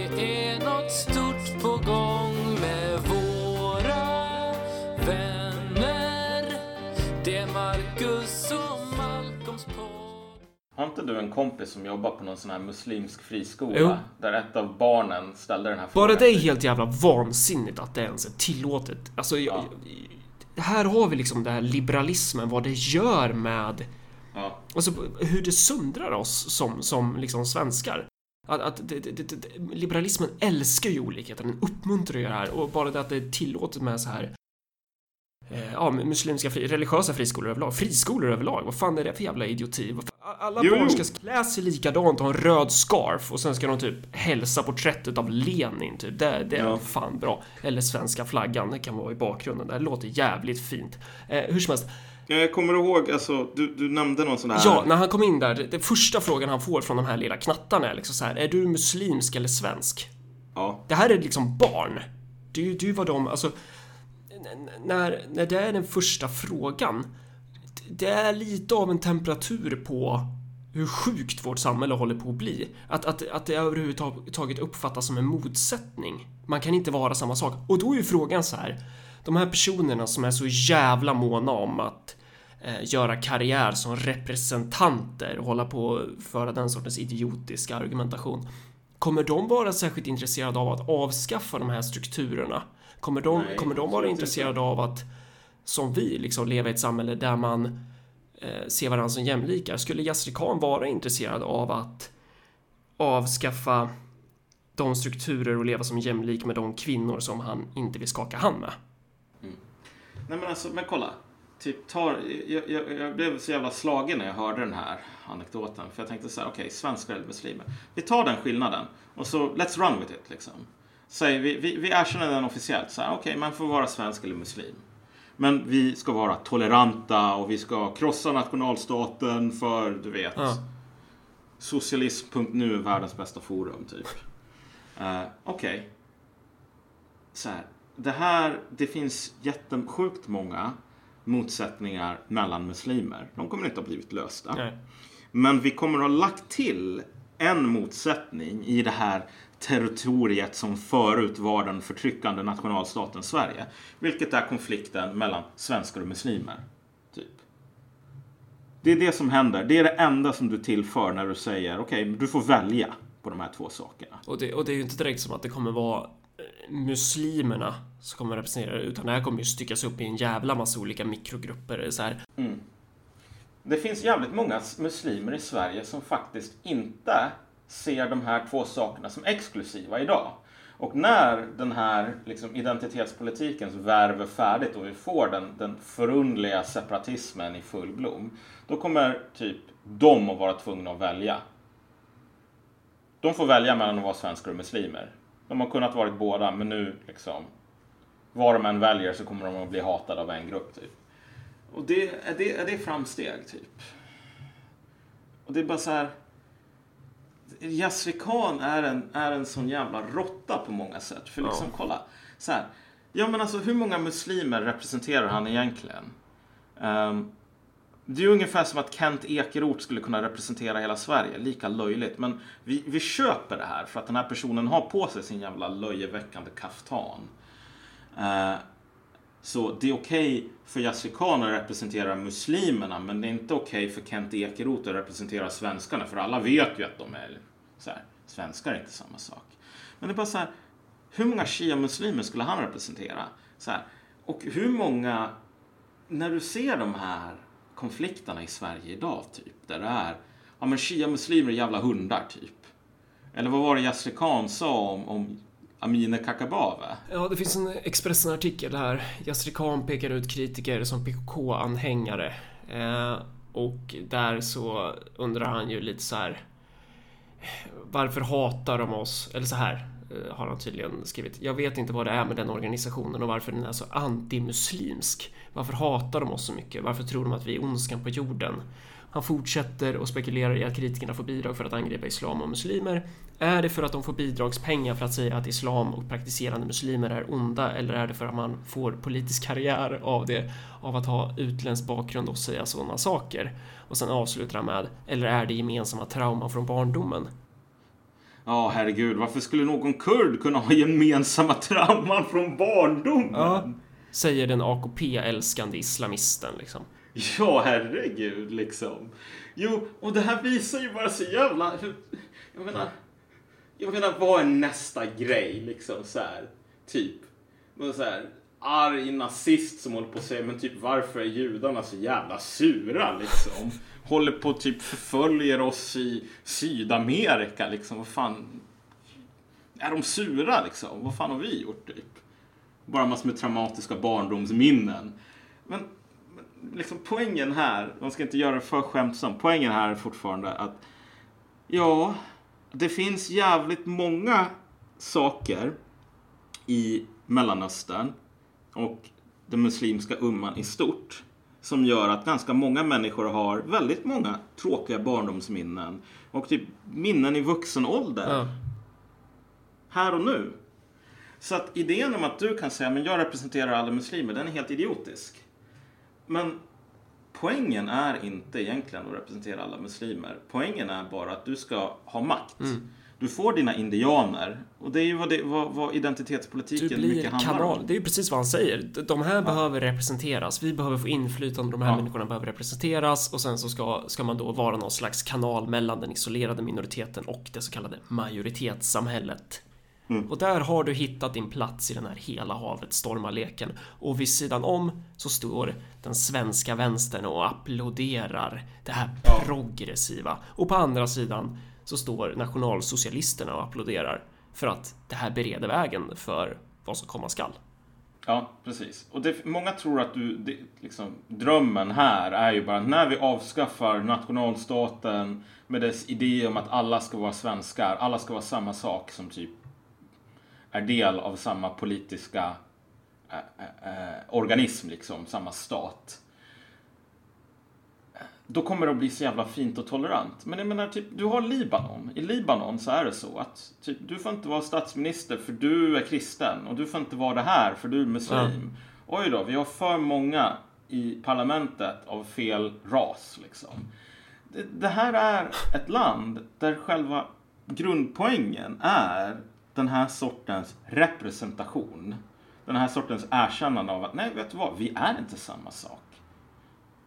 inte du en kompis som jobbar på någon sån här muslimsk friskola? Jo. Där ett av barnen ställde den här frågan. Bara det är helt jävla vansinnigt att det ens är tillåtet. Alltså, ja. jag, här har vi liksom den här liberalismen, vad det gör med... Ja. Alltså hur det söndrar oss som, som liksom svenskar. Att, att det, det, det, liberalismen älskar ju olikheter, den uppmuntrar ju det här och bara det att det är tillåtet med så här ja, muslimska fri, religiösa friskolor överlag. Friskolor överlag, vad fan är det för jävla idioti? Alla jo, barn ska klä sig likadant och ha en röd scarf och sen ska de typ hälsa porträttet av Lenin typ. Det, det är ja. fan bra. Eller svenska flaggan, det kan vara i bakgrunden. Det låter jävligt fint. Eh, hur som helst. Jag kommer ihåg, alltså, du, du nämnde någon sån här... Ja, när han kom in där, det första frågan han får från de här lilla knattarna är liksom så här, är du muslimsk eller svensk? Ja. Det här är liksom barn. Det är ju vad de, alltså, när, när det är den första frågan, det är lite av en temperatur på hur sjukt vårt samhälle håller på att bli. Att, att, att det överhuvudtaget uppfattas som en motsättning. Man kan inte vara samma sak. Och då är ju frågan så här. De här personerna som är så jävla måna om att eh, göra karriär som representanter och hålla på och föra den sortens idiotiska argumentation. Kommer de vara särskilt intresserade av att avskaffa de här strukturerna? Kommer de, Nej, kommer de vara intresserade av att, som vi, liksom leva i ett samhälle där man eh, se varandra som jämlikar. Skulle Yasri Khan vara intresserad av att avskaffa de strukturer och leva som jämlik med de kvinnor som han inte vill skaka hand med? Nej men alltså, men kolla. Typ tar, jag, jag, jag blev så jävla slagen när jag hörde den här anekdoten. För jag tänkte så här, okej, okay, svenskar eller muslimer. Vi tar den skillnaden och så let's run with it liksom. Säg, vi, vi, vi erkänner den officiellt. Så här, okej, okay, man får vara svensk eller muslim. Men vi ska vara toleranta och vi ska krossa nationalstaten för, du vet, ja. socialism.nu är världens bästa forum, typ. Uh, okej. Okay. Så här, det här, det finns jättesjukt många motsättningar mellan muslimer. De kommer inte ha blivit lösta. Nej. Men vi kommer ha lagt till en motsättning i det här territoriet som förut var den förtryckande nationalstaten Sverige. Vilket är konflikten mellan svenskar och muslimer. Typ. Det är det som händer. Det är det enda som du tillför när du säger okej, okay, du får välja på de här två sakerna. Och det, och det är ju inte direkt som att det kommer vara muslimerna som kommer representera utan det här kommer ju styckas upp i en jävla massa olika mikrogrupper. Så här. Mm. Det finns jävligt många muslimer i Sverige som faktiskt inte ser de här två sakerna som exklusiva idag. Och när den här liksom, identitetspolitikens värv är färdigt och vi får den, den förundliga separatismen i full blom, då kommer typ de att vara tvungna att välja. De får välja mellan att vara svenskar och muslimer. De har kunnat varit båda, men nu liksom, var de än väljer så kommer de att bli hatade av en grupp. Typ. Och det, är, det, är det framsteg, typ? Och det är bara så här... Yasri Khan är en, är en sån jävla råtta på många sätt. För liksom, ja. kolla. Så här, ja men alltså hur många muslimer representerar han egentligen? Um, det är ungefär som att Kent Ekeroth skulle kunna representera hela Sverige. Lika löjligt. Men vi, vi köper det här för att den här personen har på sig sin jävla löjeväckande kaftan. Uh, så det är okej okay för Yassir Khan att representera muslimerna men det är inte okej okay för Kent Ekeroth att representera svenskarna för alla vet ju att de är så här, svenskar är inte samma sak. Men det är bara så här, hur många shia-muslimer skulle han representera? Så här, och hur många, när du ser de här konflikterna i Sverige idag, typ, där det är, ja men shia-muslimer är jävla hundar, typ. Eller vad var det Yassir Khan sa om, om Amineh Kakabaveh? Ja, det finns en Expressen-artikel här. Yasri Khan pekar ut kritiker som PKK-anhängare. Eh, och där så undrar han ju lite så här. Varför hatar de oss? Eller så här eh, har han tydligen skrivit. Jag vet inte vad det är med den organisationen och varför den är så antimuslimsk. Varför hatar de oss så mycket? Varför tror de att vi är ondskan på jorden? Han fortsätter och spekulerar i att kritikerna får bidrag för att angripa islam och muslimer. Är det för att de får bidragspengar för att säga att islam och praktiserande muslimer är onda eller är det för att man får politisk karriär av det av att ha utländsk bakgrund och säga sådana saker? Och sen avslutar han med eller är det gemensamma trauman från barndomen? Ja, herregud, varför skulle någon kurd kunna ha gemensamma trauman från barndomen? Ja, säger den AKP-älskande islamisten liksom. (laughs) Ja, herregud liksom. Jo, och det här visar ju bara så jävla... Jag menar, jag menar vad är nästa grej liksom så här, Typ, så här, arg nazist som håller på att säga men typ varför är judarna så jävla sura liksom? Håller på typ förföljer oss i Sydamerika liksom. Vad fan? Är de sura liksom? Vad fan har vi gjort typ? Bara massor med traumatiska barndomsminnen. Men liksom poängen här, man ska inte göra det för skämtsamt, poängen här är fortfarande att ja, det finns jävligt många saker i Mellanöstern och den muslimska umman i stort som gör att ganska många människor har väldigt många tråkiga barndomsminnen och typ minnen i vuxen ålder. Ja. Här och nu. Så att idén om att du kan säga men jag representerar alla muslimer, den är helt idiotisk. Men poängen är inte egentligen att representera alla muslimer. Poängen är bara att du ska ha makt. Mm. Du får dina indianer och det är ju vad, det, vad, vad identitetspolitiken mycket handlar kanal. om. Det är ju precis vad han säger. De här ja. behöver representeras. Vi behöver få inflytande. De här ja. människorna behöver representeras och sen så ska, ska man då vara någon slags kanal mellan den isolerade minoriteten och det så kallade majoritetssamhället. Mm. Och där har du hittat din plats i den här hela havet stormarleken. Och vid sidan om så står den svenska vänstern och applåderar det här progressiva. Och på andra sidan så står nationalsocialisterna och applåderar för att det här bereder vägen för vad som komma skall. Ja, precis. Och det, många tror att du, det, liksom, drömmen här är ju bara när vi avskaffar nationalstaten med dess idé om att alla ska vara svenskar, alla ska vara samma sak som typ är del av samma politiska äh, äh, organism, liksom, samma stat. Då kommer det att bli så jävla fint och tolerant. Men jag menar, typ, du har Libanon. I Libanon så är det så att typ, du får inte vara statsminister för du är kristen och du får inte vara det här för du är muslim. Mm. Oj då, vi har för många i parlamentet av fel ras liksom. Det, det här är ett land där själva grundpoängen är den här sortens representation. Den här sortens erkännande av att nej, vet du vad, vi är inte samma sak.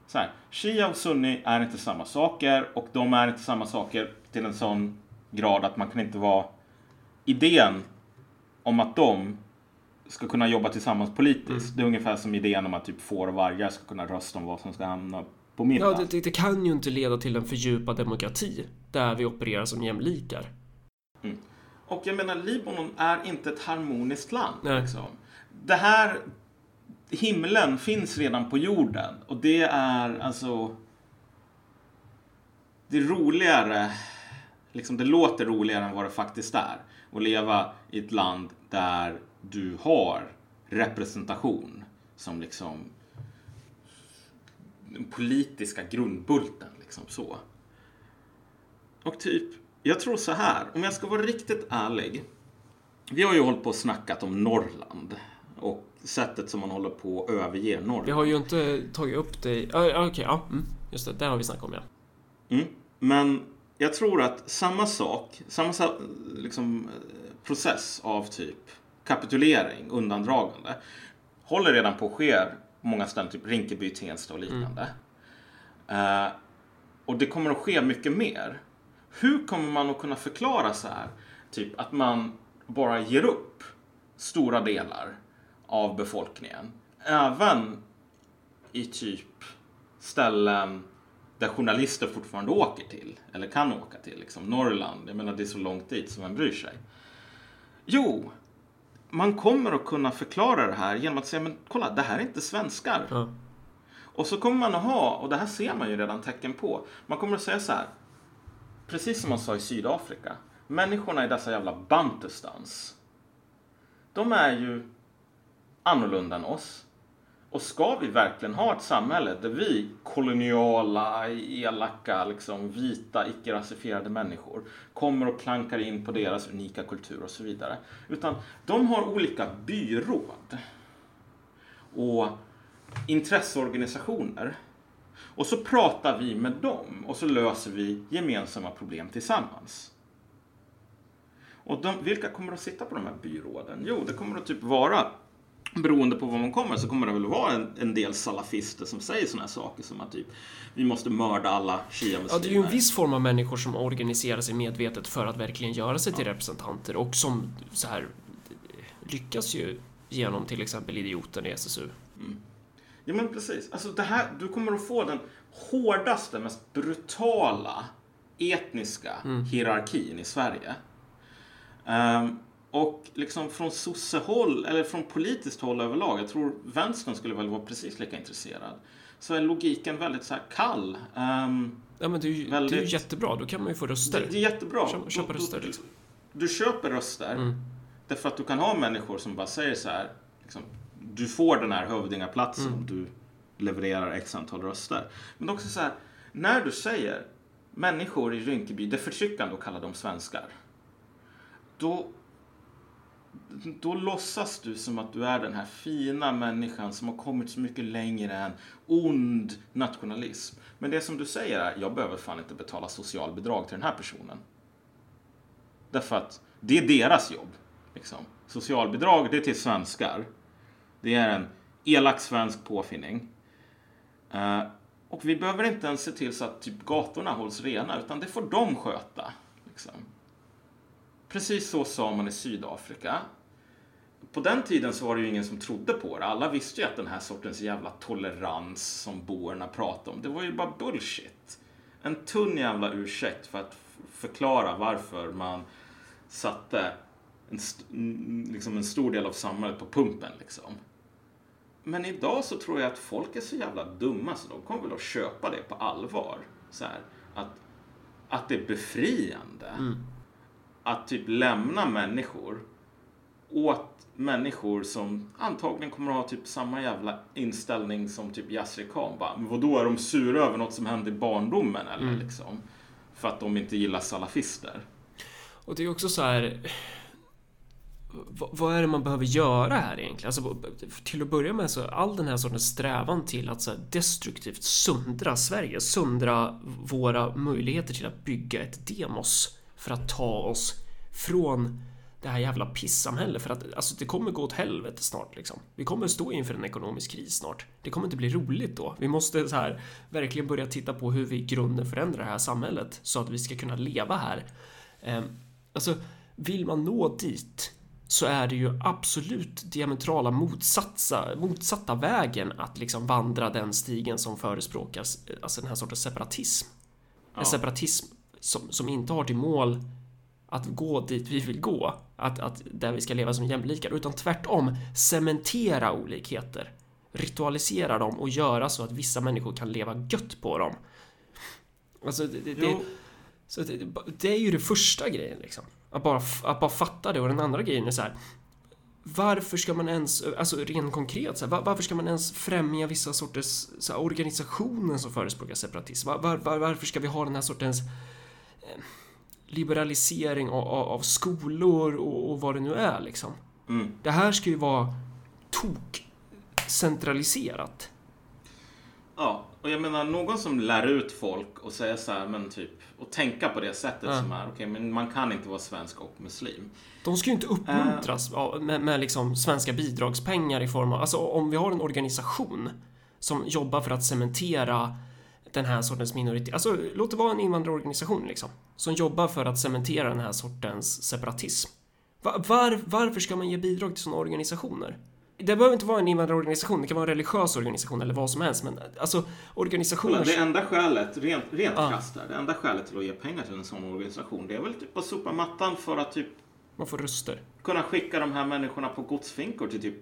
Så här, Shia och Sunni är inte samma saker och de är inte samma saker till en sån grad att man kan inte vara idén om att de ska kunna jobba tillsammans politiskt. Mm. Det är ungefär som idén om att typ får och vargar ska kunna rösta om vad som ska hamna på middag. Ja, det, det, kan ju inte leda till en fördjupad demokrati där vi opererar som jämlikar. Mm. Och jag menar, Libanon är inte ett harmoniskt land. Liksom. Det här, himlen finns redan på jorden och det är alltså, det är roligare, liksom det låter roligare än vad det faktiskt är. Att leva i ett land där du har representation som liksom den politiska grundbulten. Liksom så. Och typ, jag tror så här, om jag ska vara riktigt ärlig. Vi har ju hållit på och snackat om Norrland och sättet som man håller på att överge Norrland. Vi har ju inte tagit upp det. Uh, Okej, okay, ja. Mm. Just det, det har vi snackat om ja. Mm. Men jag tror att samma sak, samma liksom, process av typ kapitulering, undandragande, håller redan på att ske på många ställen, typ Rinkeby, Tensta och liknande. Mm. Uh, och det kommer att ske mycket mer. Hur kommer man att kunna förklara så här? Typ att man bara ger upp stora delar av befolkningen. Även i typ ställen där journalister fortfarande åker till, eller kan åka till, liksom Norrland. Jag menar, det är så långt dit som man bryr sig. Jo, man kommer att kunna förklara det här genom att säga, men kolla, det här är inte svenskar. Ja. Och så kommer man att ha, och det här ser man ju redan tecken på, man kommer att säga så här, precis som man sa i Sydafrika, människorna i dessa jävla bantustans, de är ju annorlunda än oss. Och ska vi verkligen ha ett samhälle där vi koloniala, elaka, liksom, vita, icke-rasifierade människor kommer och klankar in på deras unika kultur och så vidare. Utan de har olika byråd och intresseorganisationer och så pratar vi med dem och så löser vi gemensamma problem tillsammans. Och de, vilka kommer att sitta på de här byråden? Jo, det kommer att typ vara beroende på var man kommer så kommer det väl vara en, en del salafister som säger sådana här saker som att typ vi måste mörda alla shia Ja, det är ju en viss form av människor som organiserar sig medvetet för att verkligen göra sig till ja. representanter och som så här lyckas ju genom till exempel idioten i SSU. Mm. Ja men precis. Alltså det här, du kommer att få den hårdaste, mest brutala etniska mm. hierarkin i Sverige. Um, och liksom från sossehåll, eller från politiskt håll överlag, jag tror vänstern skulle väl vara precis lika intresserad, så är logiken väldigt så här kall. Um, ja men det är, ju, väldigt, det är ju jättebra, då kan man ju få röster. Det, det är jättebra. Köpa, köpa röster. Liksom. Du, du, köper röster, mm. därför att du kan ha människor som bara säger så här, liksom, du får den här hövdingaplatsen mm. om du levererar x antal röster. Men också så här, när du säger människor i Rinkeby, det förtryckande att kalla dem svenskar. Då, då låtsas du som att du är den här fina människan som har kommit så mycket längre än ond nationalism. Men det som du säger är, jag behöver fan inte betala socialbidrag till den här personen. Därför att det är deras jobb. Liksom. Socialbidrag, det är till svenskar. Det är en elak svensk påfinning. Uh, eh, och vi behöver inte ens se till så att typ gatorna hålls rena, utan det får de sköta. Liksom. precis så sa man i Sydafrika. På den tiden så var det ju ingen som trodde på det. Alla visste ju att den här sortens jävla tolerans som boerna pratade om, det var ju bara bullshit. En tunn jävla ursäkt för att förklara varför man satte en, liksom en stor del av samhället på pumpen. Liksom. Men idag så tror jag att folk är så jävla dumma så de kommer väl att köpa det på allvar. Så här, att, att det är befriande. Mm. Att typ lämna människor åt människor som antagligen kommer att ha typ samma jävla inställning som typ Yasri Khan. Bara, men vadå, är de sura över något som hände i barndomen eller mm. liksom? För att de inte gillar salafister. Och det är också så här vad är det man behöver göra här egentligen? Alltså, till att börja med så all den här sortens strävan till att så destruktivt söndra Sverige, söndra våra möjligheter till att bygga ett demos för att ta oss från det här jävla pissamhället för att alltså, det kommer gå åt helvete snart liksom. Vi kommer stå inför en ekonomisk kris snart. Det kommer inte bli roligt då. Vi måste så här verkligen börja titta på hur vi i grunden förändrar det här samhället så att vi ska kunna leva här. Eh, alltså, vill man nå dit så är det ju absolut diametrala motsatsa, motsatta vägen att liksom vandra den stigen som förespråkas, alltså den här sortens separatism. Ja. En separatism som, som inte har till mål att gå dit vi vill gå, att, att där vi ska leva som jämlikar, utan tvärtom cementera olikheter, ritualisera dem och göra så att vissa människor kan leva gött på dem. Alltså, det, det, det så det, det, är ju det första grejen liksom. Att bara, att bara fatta det och den andra grejen är så här. Varför ska man ens, alltså rent konkret, så här, varför ska man ens främja vissa sorters så här, organisationer som förespråkar separatism? Var, var, varför ska vi ha den här sortens eh, liberalisering av, av, skolor och, och, vad det nu är liksom? Mm. Det här ska ju vara tok centraliserat. Ja, och jag menar någon som lär ut folk och säga så här, men typ, och tänka på det sättet ja. som är, okej, okay, men man kan inte vara svensk och muslim. De ska ju inte uppmuntras uh, med, med liksom svenska bidragspengar i form av, alltså om vi har en organisation som jobbar för att cementera den här sortens minoritet, alltså låt det vara en invandrarorganisation liksom, som jobbar för att cementera den här sortens separatism. Var, var, varför ska man ge bidrag till sådana organisationer? Det behöver inte vara en invandrarorganisation, det kan vara en religiös organisation eller vad som helst. Men alltså organisationer... Det enda skälet, rent, rent ja. krasst det enda skälet till att ge pengar till en sån organisation, det är väl typ att sopa mattan för att typ... Man får röster. Kunna skicka de här människorna på godsfinkor till typ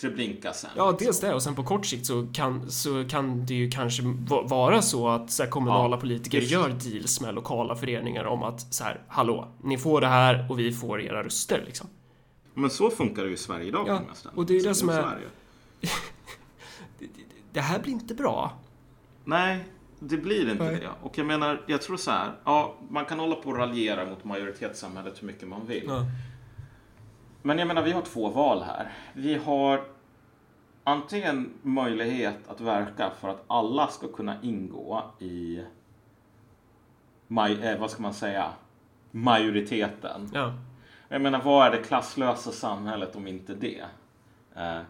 Treblinka sen. Ja, dels det och sen på kort sikt så kan, så kan det ju kanske vara så att så här, kommunala ja, politiker just. gör deals med lokala föreningar om att så här, hallå, ni får det här och vi får era röster liksom. Men så funkar det ju i Sverige idag. Ja, och det är det som är... (laughs) det här blir inte bra. Nej, det blir inte Nej. det. Och jag menar, jag tror så här. Ja, man kan hålla på och raljera mot majoritetssamhället hur mycket man vill. Ja. Men jag menar, vi har två val här. Vi har antingen möjlighet att verka för att alla ska kunna ingå i, maj, eh, vad ska man säga, majoriteten. Ja. Jag menar, vad är det klasslösa samhället om inte det? Eh,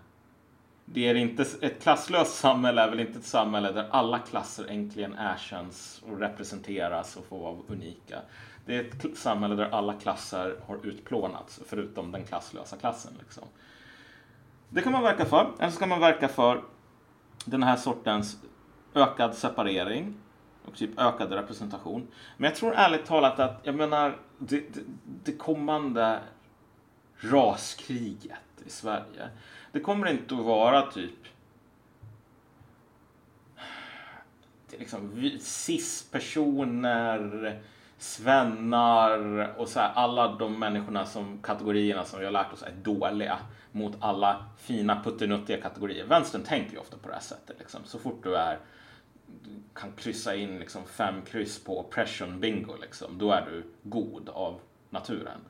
det är inte, ett klasslöst samhälle är väl inte ett samhälle där alla klasser äntligen erkänns och representeras och får vara unika. Det är ett samhälle där alla klasser har utplånats, förutom den klasslösa klassen. Liksom. Det kan man verka för, eller så kan man verka för den här sortens ökad separering och typ ökad representation. Men jag tror ärligt talat att, jag menar, det, det, det kommande raskriget i Sverige, det kommer inte att vara typ liksom cis-personer, svennar och så här, alla de människorna som kategorierna som vi har lärt oss är dåliga mot alla fina puttinuttiga kategorier. Vänstern tänker ju ofta på det här sättet. Liksom. Så fort du är kan kryssa in liksom fem kryss på oppression bingo, liksom, då är du god av naturen.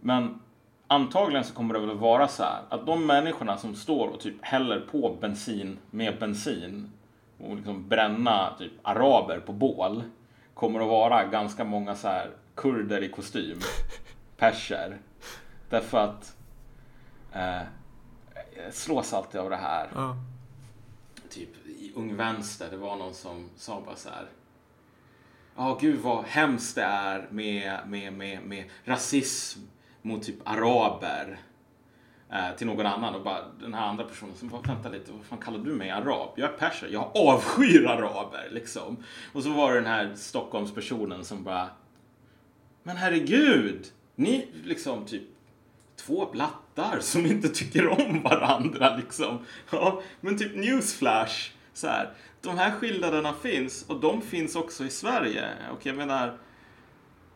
Men antagligen så kommer det väl vara så här att de människorna som står och typ häller på bensin med bensin och liksom bränna typ araber på bål kommer att vara ganska många så här kurder i kostym, (laughs) perser. Därför att eh, slås alltid av det här. Ja. Typ i Ung Vänster, det var någon som sa bara så här. Ja, gud vad hemskt det är med, med, med, med rasism mot typ araber eh, till någon annan och bara den här andra personen som bara vänta lite, vad fan kallar du mig arab? Jag är perser, jag avskyr araber liksom. Och så var det den här Stockholmspersonen som bara men herregud, ni liksom typ två blattar som inte tycker om varandra liksom. Ja, men typ newsflash så här. De här skillnaderna finns och de finns också i Sverige. Och jag menar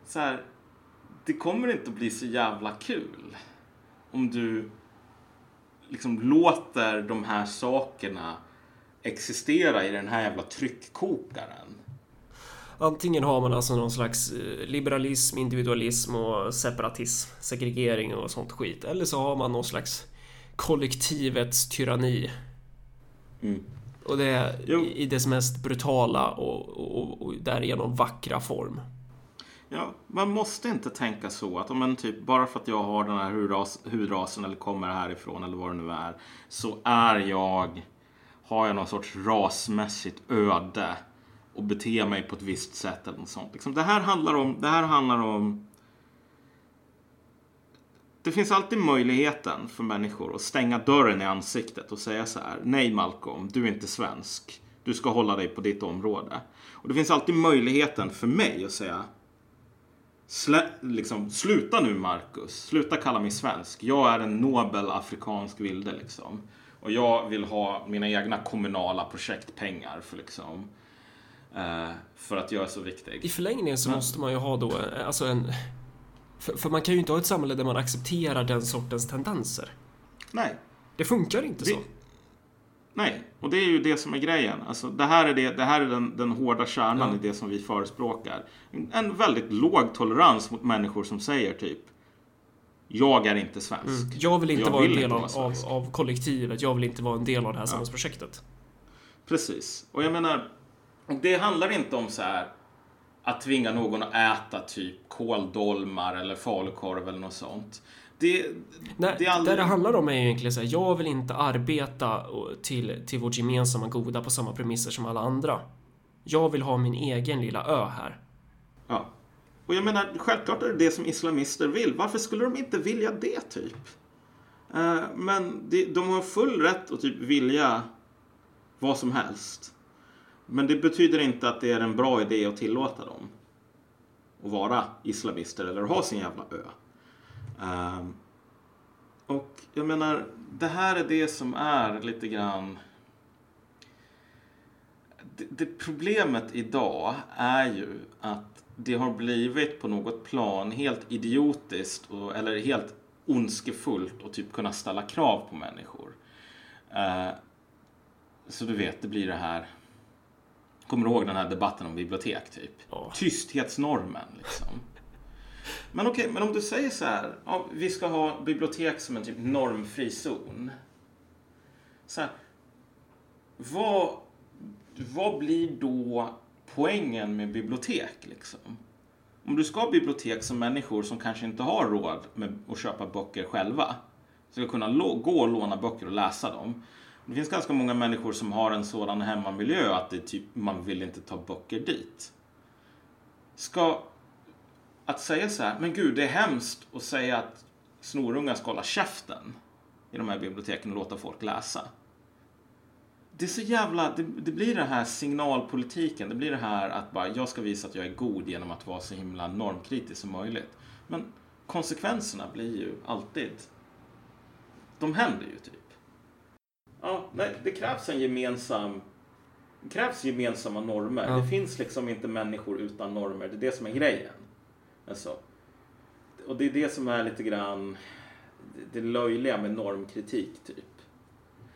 så här. Det kommer inte att bli så jävla kul om du liksom låter de här sakerna existera i den här jävla tryckkokaren. Antingen har man alltså någon slags eh, liberalism, individualism och separatism, segregering och sånt skit. Eller så har man någon slags kollektivets tyranni. Mm. Och det är Jo. i dess mest brutala och, och, och därigenom vackra form. Ja, man måste inte tänka så att om en typ, bara för att jag har den här hudras, hudrasen eller kommer härifrån eller vad det nu är, så är jag, har jag någon sorts rasmässigt öde och bete mig på ett visst sätt eller något sånt. Liksom, det här handlar om, det här handlar om det finns alltid möjligheten för människor att stänga dörren i ansiktet och säga så här. Nej Malcolm, du är inte svensk. Du ska hålla dig på ditt område. Och det finns alltid möjligheten för mig att säga Slä, liksom, sluta nu Marcus, sluta kalla mig svensk. Jag är en nobel afrikansk vilde liksom. Och jag vill ha mina egna kommunala projektpengar för liksom eh, för att jag är så viktig. I förlängningen så Men- måste man ju ha då eh, alltså en... För, för man kan ju inte ha ett samhälle där man accepterar den sortens tendenser. Nej, Det funkar inte Det- så. nej, och det är ju det som är grejen. Alltså, det här är, det, det här är den, den hårda kärnan Ja. i det som vi förespråkar. En, en väldigt låg tolerans mot människor som säger typ jag är inte svensk. Mm. Jag vill inte Jag vara en vill del inte av, av, av kollektivet. Jag vill inte vara en del av det här samhällsprojektet. Precis. Och jag menar, det handlar inte om så här att tvinga någon att äta typ kåldolmar eller falukorv eller något sånt. Det, Nej, det aldrig... det handlar om är egentligen så här, jag vill inte arbeta till, till vårt gemensamma goda på samma premisser som alla andra. Jag vill ha min egen lilla ö här. Ja. Och jag menar, självklart är det det som islamister vill. Varför skulle de inte vilja det, typ? Eh, men de har full rätt att typ vilja vad som helst. Men det betyder inte att det är en bra idé att tillåta dem att vara islamister eller ha sin jävla ö. Um, och jag menar, det här är det som är lite grann det, det problemet idag är ju att det har blivit på något plan helt idiotiskt och, eller helt ondskefullt att typ kunna ställa krav på människor. Uh, så du vet, det blir det här Kommer du ihåg den här debatten om bibliotek typ? Ja. Tysthetsnormen liksom. Men okej, men om du säger så här, ja, vi ska ha bibliotek som en typ normfri zon. Så här, vad, vad blir då poängen med bibliotek liksom? Om du ska ha bibliotek som människor som kanske inte har råd med att köpa böcker själva ska kunna gå och låna böcker och läsa dem. Det finns ganska många människor som har en sådan hemmamiljö att det typ, man vill inte ta böcker dit. Ska att säga så här, men gud det är hemskt att säga att snorungar ska hålla käften i de här biblioteken och låta folk läsa. Det är så jävla, det, det blir den här signalpolitiken, det blir det här att bara jag ska visa att jag är god genom att vara så himla normkritisk som möjligt. Men konsekvenserna blir ju alltid, de händer ju typ. Ja, nej, det krävs en gemensam, det krävs gemensamma normer. Ja. Det finns liksom inte människor utan normer, det är det som är grejen. Alltså, och det är det som är lite grann det löjliga med normkritik typ.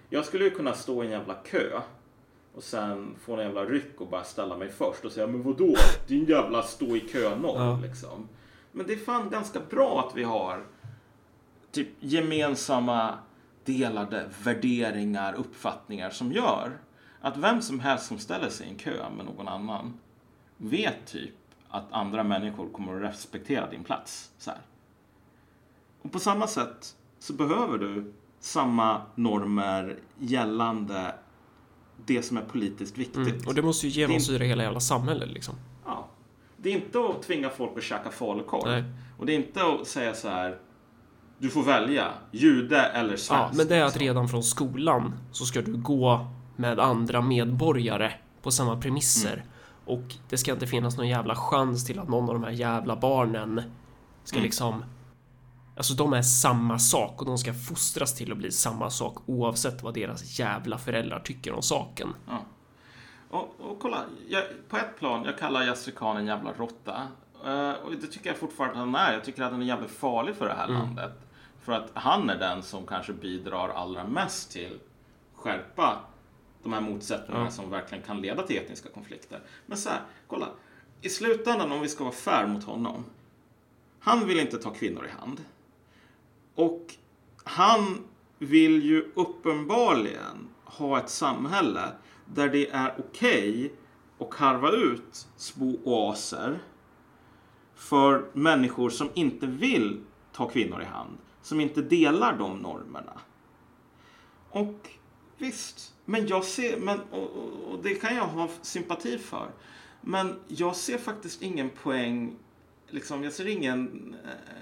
Jag skulle ju kunna stå i en jävla kö och sen få en jävla ryck och bara ställa mig först och säga men vadå? Din jävla stå i kö-norm Ja. liksom. Men det är fan ganska bra att vi har typ gemensamma delade värderingar, uppfattningar som gör att vem som helst som ställer sig i en kö med någon annan vet typ att andra människor kommer att respektera din plats. Så här. Och på samma sätt så behöver du samma normer gällande det som är politiskt viktigt. Mm. Och det måste ju genomsyra hela jävla samhället liksom. Ja. det är inte att tvinga folk att käka falukorv. Och det är inte att säga så här, du får välja, jude eller svensk. Ja, men det är att redan från skolan så ska du gå med andra medborgare på samma premisser. Mm. Och det ska inte finnas någon jävla chans till att någon av de här jävla barnen ska Mm. liksom... Alltså de är samma sak och de ska fostras till att bli samma sak oavsett vad deras jävla föräldrar tycker om saken. Ja. Och, och kolla, jag, på ett plan, jag kallar Yasser Khan en jävla råtta. Eh, och det tycker jag fortfarande att han är. Jag tycker att han är jävligt farlig för det här landet. För att han är den som kanske bidrar allra mest till skärpa de här motsättningarna Ja. som verkligen kan leda till etniska konflikter. Men så här, kolla. I slutändan, om vi ska vara fair mot honom. Han vill inte ta kvinnor i hand. Och han vill ju uppenbarligen ha ett samhälle där det är okej att karva ut små oaser för människor som inte vill ta kvinnor i hand, som inte delar de normerna. Och visst, men jag ser, men, och, och, och det kan jag ha sympati för. Men jag ser faktiskt ingen poäng, liksom, jag ser ingen eh,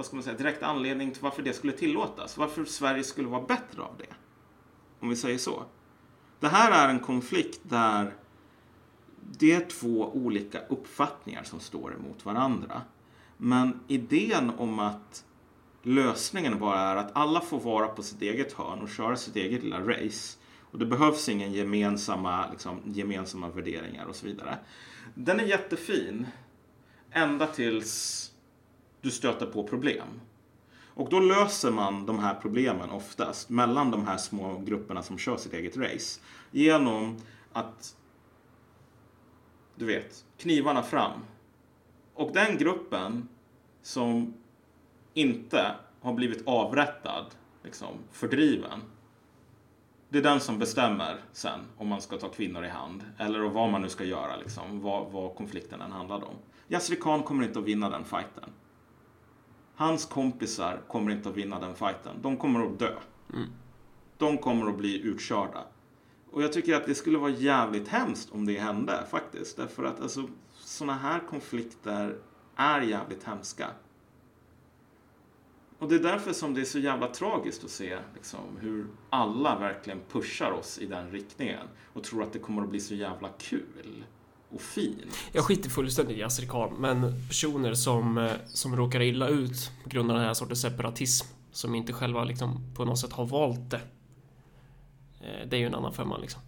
vad ska man säga, direkt anledning till varför det skulle tillåtas. Varför Sverige skulle vara bättre av det. Om vi säger så. Det här är en konflikt där det är två olika uppfattningar som står emot varandra. Men idén om att lösningen bara är att alla får vara på sitt eget hörn och köra sitt eget lilla race och det behövs ingen gemensamma, liksom, gemensamma värderingar och så vidare. Den är jättefin ända tills du stöter på problem. Och då löser man de här problemen oftast mellan de här små grupperna som kör sitt eget race genom att du vet, knivarna fram. Och den gruppen som inte har blivit avrättad, liksom fördriven. Det är den som bestämmer sen om man ska ta kvinnor i hand eller vad man nu ska göra, liksom, vad, vad konflikten än handlar om. Yasri Khan kommer inte att vinna den fighten. Hans kompisar kommer inte att vinna den fighten. De kommer att dö. De kommer att bli utkörda. Och jag tycker att det skulle vara jävligt hemskt om det hände faktiskt. Därför att alltså, sådana här konflikter är jävligt hemska. Och det är därför som det är så jävla tragiskt att se liksom, hur alla verkligen pushar oss i den riktningen och tror att det kommer att bli så jävla kul och fint. Jag skiter fullständigt i Khan, men personer som, eh, som råkar illa ut på grund av den här sortens separatism, som inte själva liksom på något sätt har valt det. eh, Det är ju en annan femma liksom.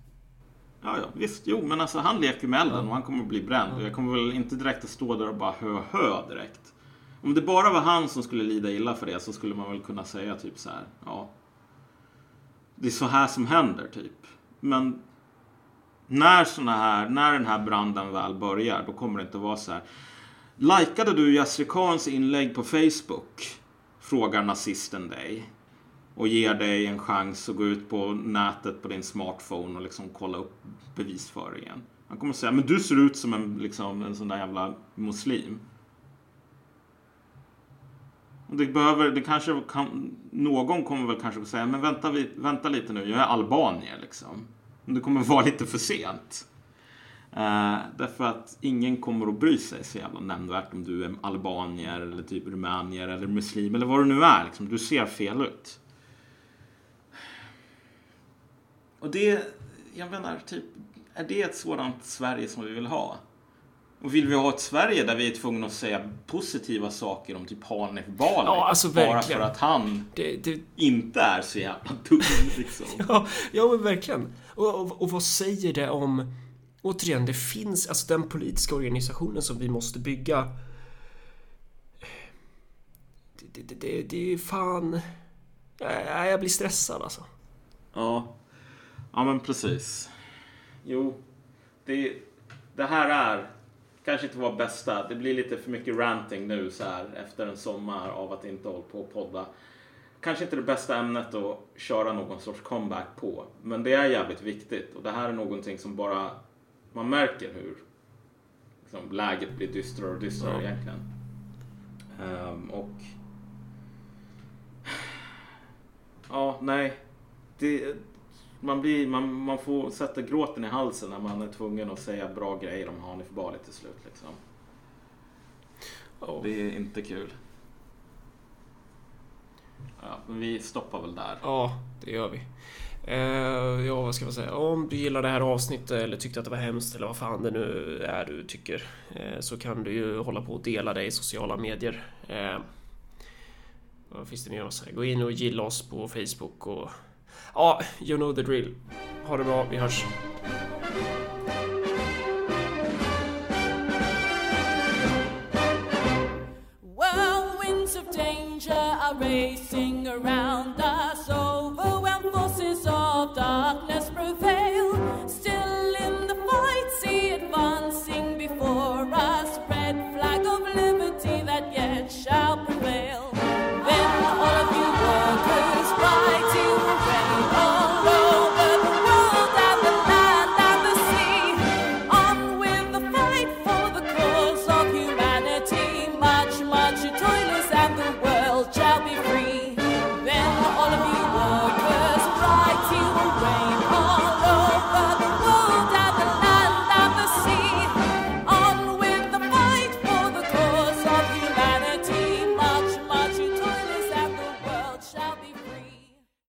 Ja, ja, visst. Jo, men alltså han leker med elden och han kommer att bli bränd. Och jag kommer väl inte direkt att stå där och bara hö hö direkt. Om det bara var han som skulle lida illa för det så skulle man väl kunna säga typ så här, ja. Det är så här som händer, typ. Men när såna här, när den här branden väl börjar, då kommer det inte vara så här. Likade du Yasri Khans inlägg på Facebook? Frågar nazisten dig. Och ger dig en chans att gå ut på nätet på din smartphone och liksom kolla upp bevisföringen. Han kommer säga, men du ser ut som en, liksom, en sån där jävla muslim. Det behöver, det kanske kan, någon kommer väl kanske att säga, men vänta, vi- vänta lite nu, jag är albanier liksom. Men det kommer vara lite för sent. Eh, därför att ingen kommer att bry sig så jävla nämnvärt om du är albanier eller typ rumänier eller muslim eller vad du nu är. Liksom. Du ser fel ut. Och det, jag menar, typ, är det ett sådant Sverige som vi vill ha? Och vill vi ha ett Sverige där vi är tvungna att säga positiva saker om typ Hanif Bali? Ja, alltså bara verkligen. för att han Det, det, inte är så jävla dum (laughs) liksom. (laughs) ja, ja, men verkligen. Och, och, och vad säger det om... Återigen, det finns alltså den politiska organisationen som vi måste bygga. Det, det, det, det, det är fan... Jag, jag blir stressad alltså. Ja, ja men precis. Jo, det, det här är kanske inte vår bästa. Det blir lite för mycket ranting nu så här efter en sommar av att inte hålla på och podda. Kanske inte det bästa ämnet att köra någon sorts comeback på, men det är jävligt viktigt och det här är någonting som bara man märker hur liksom, läget blir dystrare och dystrare Ja. egentligen. Ehm, och ja, nej, det, man, blir, man, man får sätta gråten i halsen när man är tvungen att säga bra grejer om Hanif Bali till slut. Liksom. Oh. Det är inte kul. Ja, men vi stoppar väl där. Ja, det gör vi. Uh, ja, vad ska man säga? Om du gillar det här avsnittet eller tyckte att det var hemskt eller vad fan det nu är du tycker uh, så kan du ju hålla på och dela det i sociala medier. Uh, vad finns det mer att säga? Gå in och gilla oss på Facebook och... Ja, you know the drill. Ha det bra, vi hörs.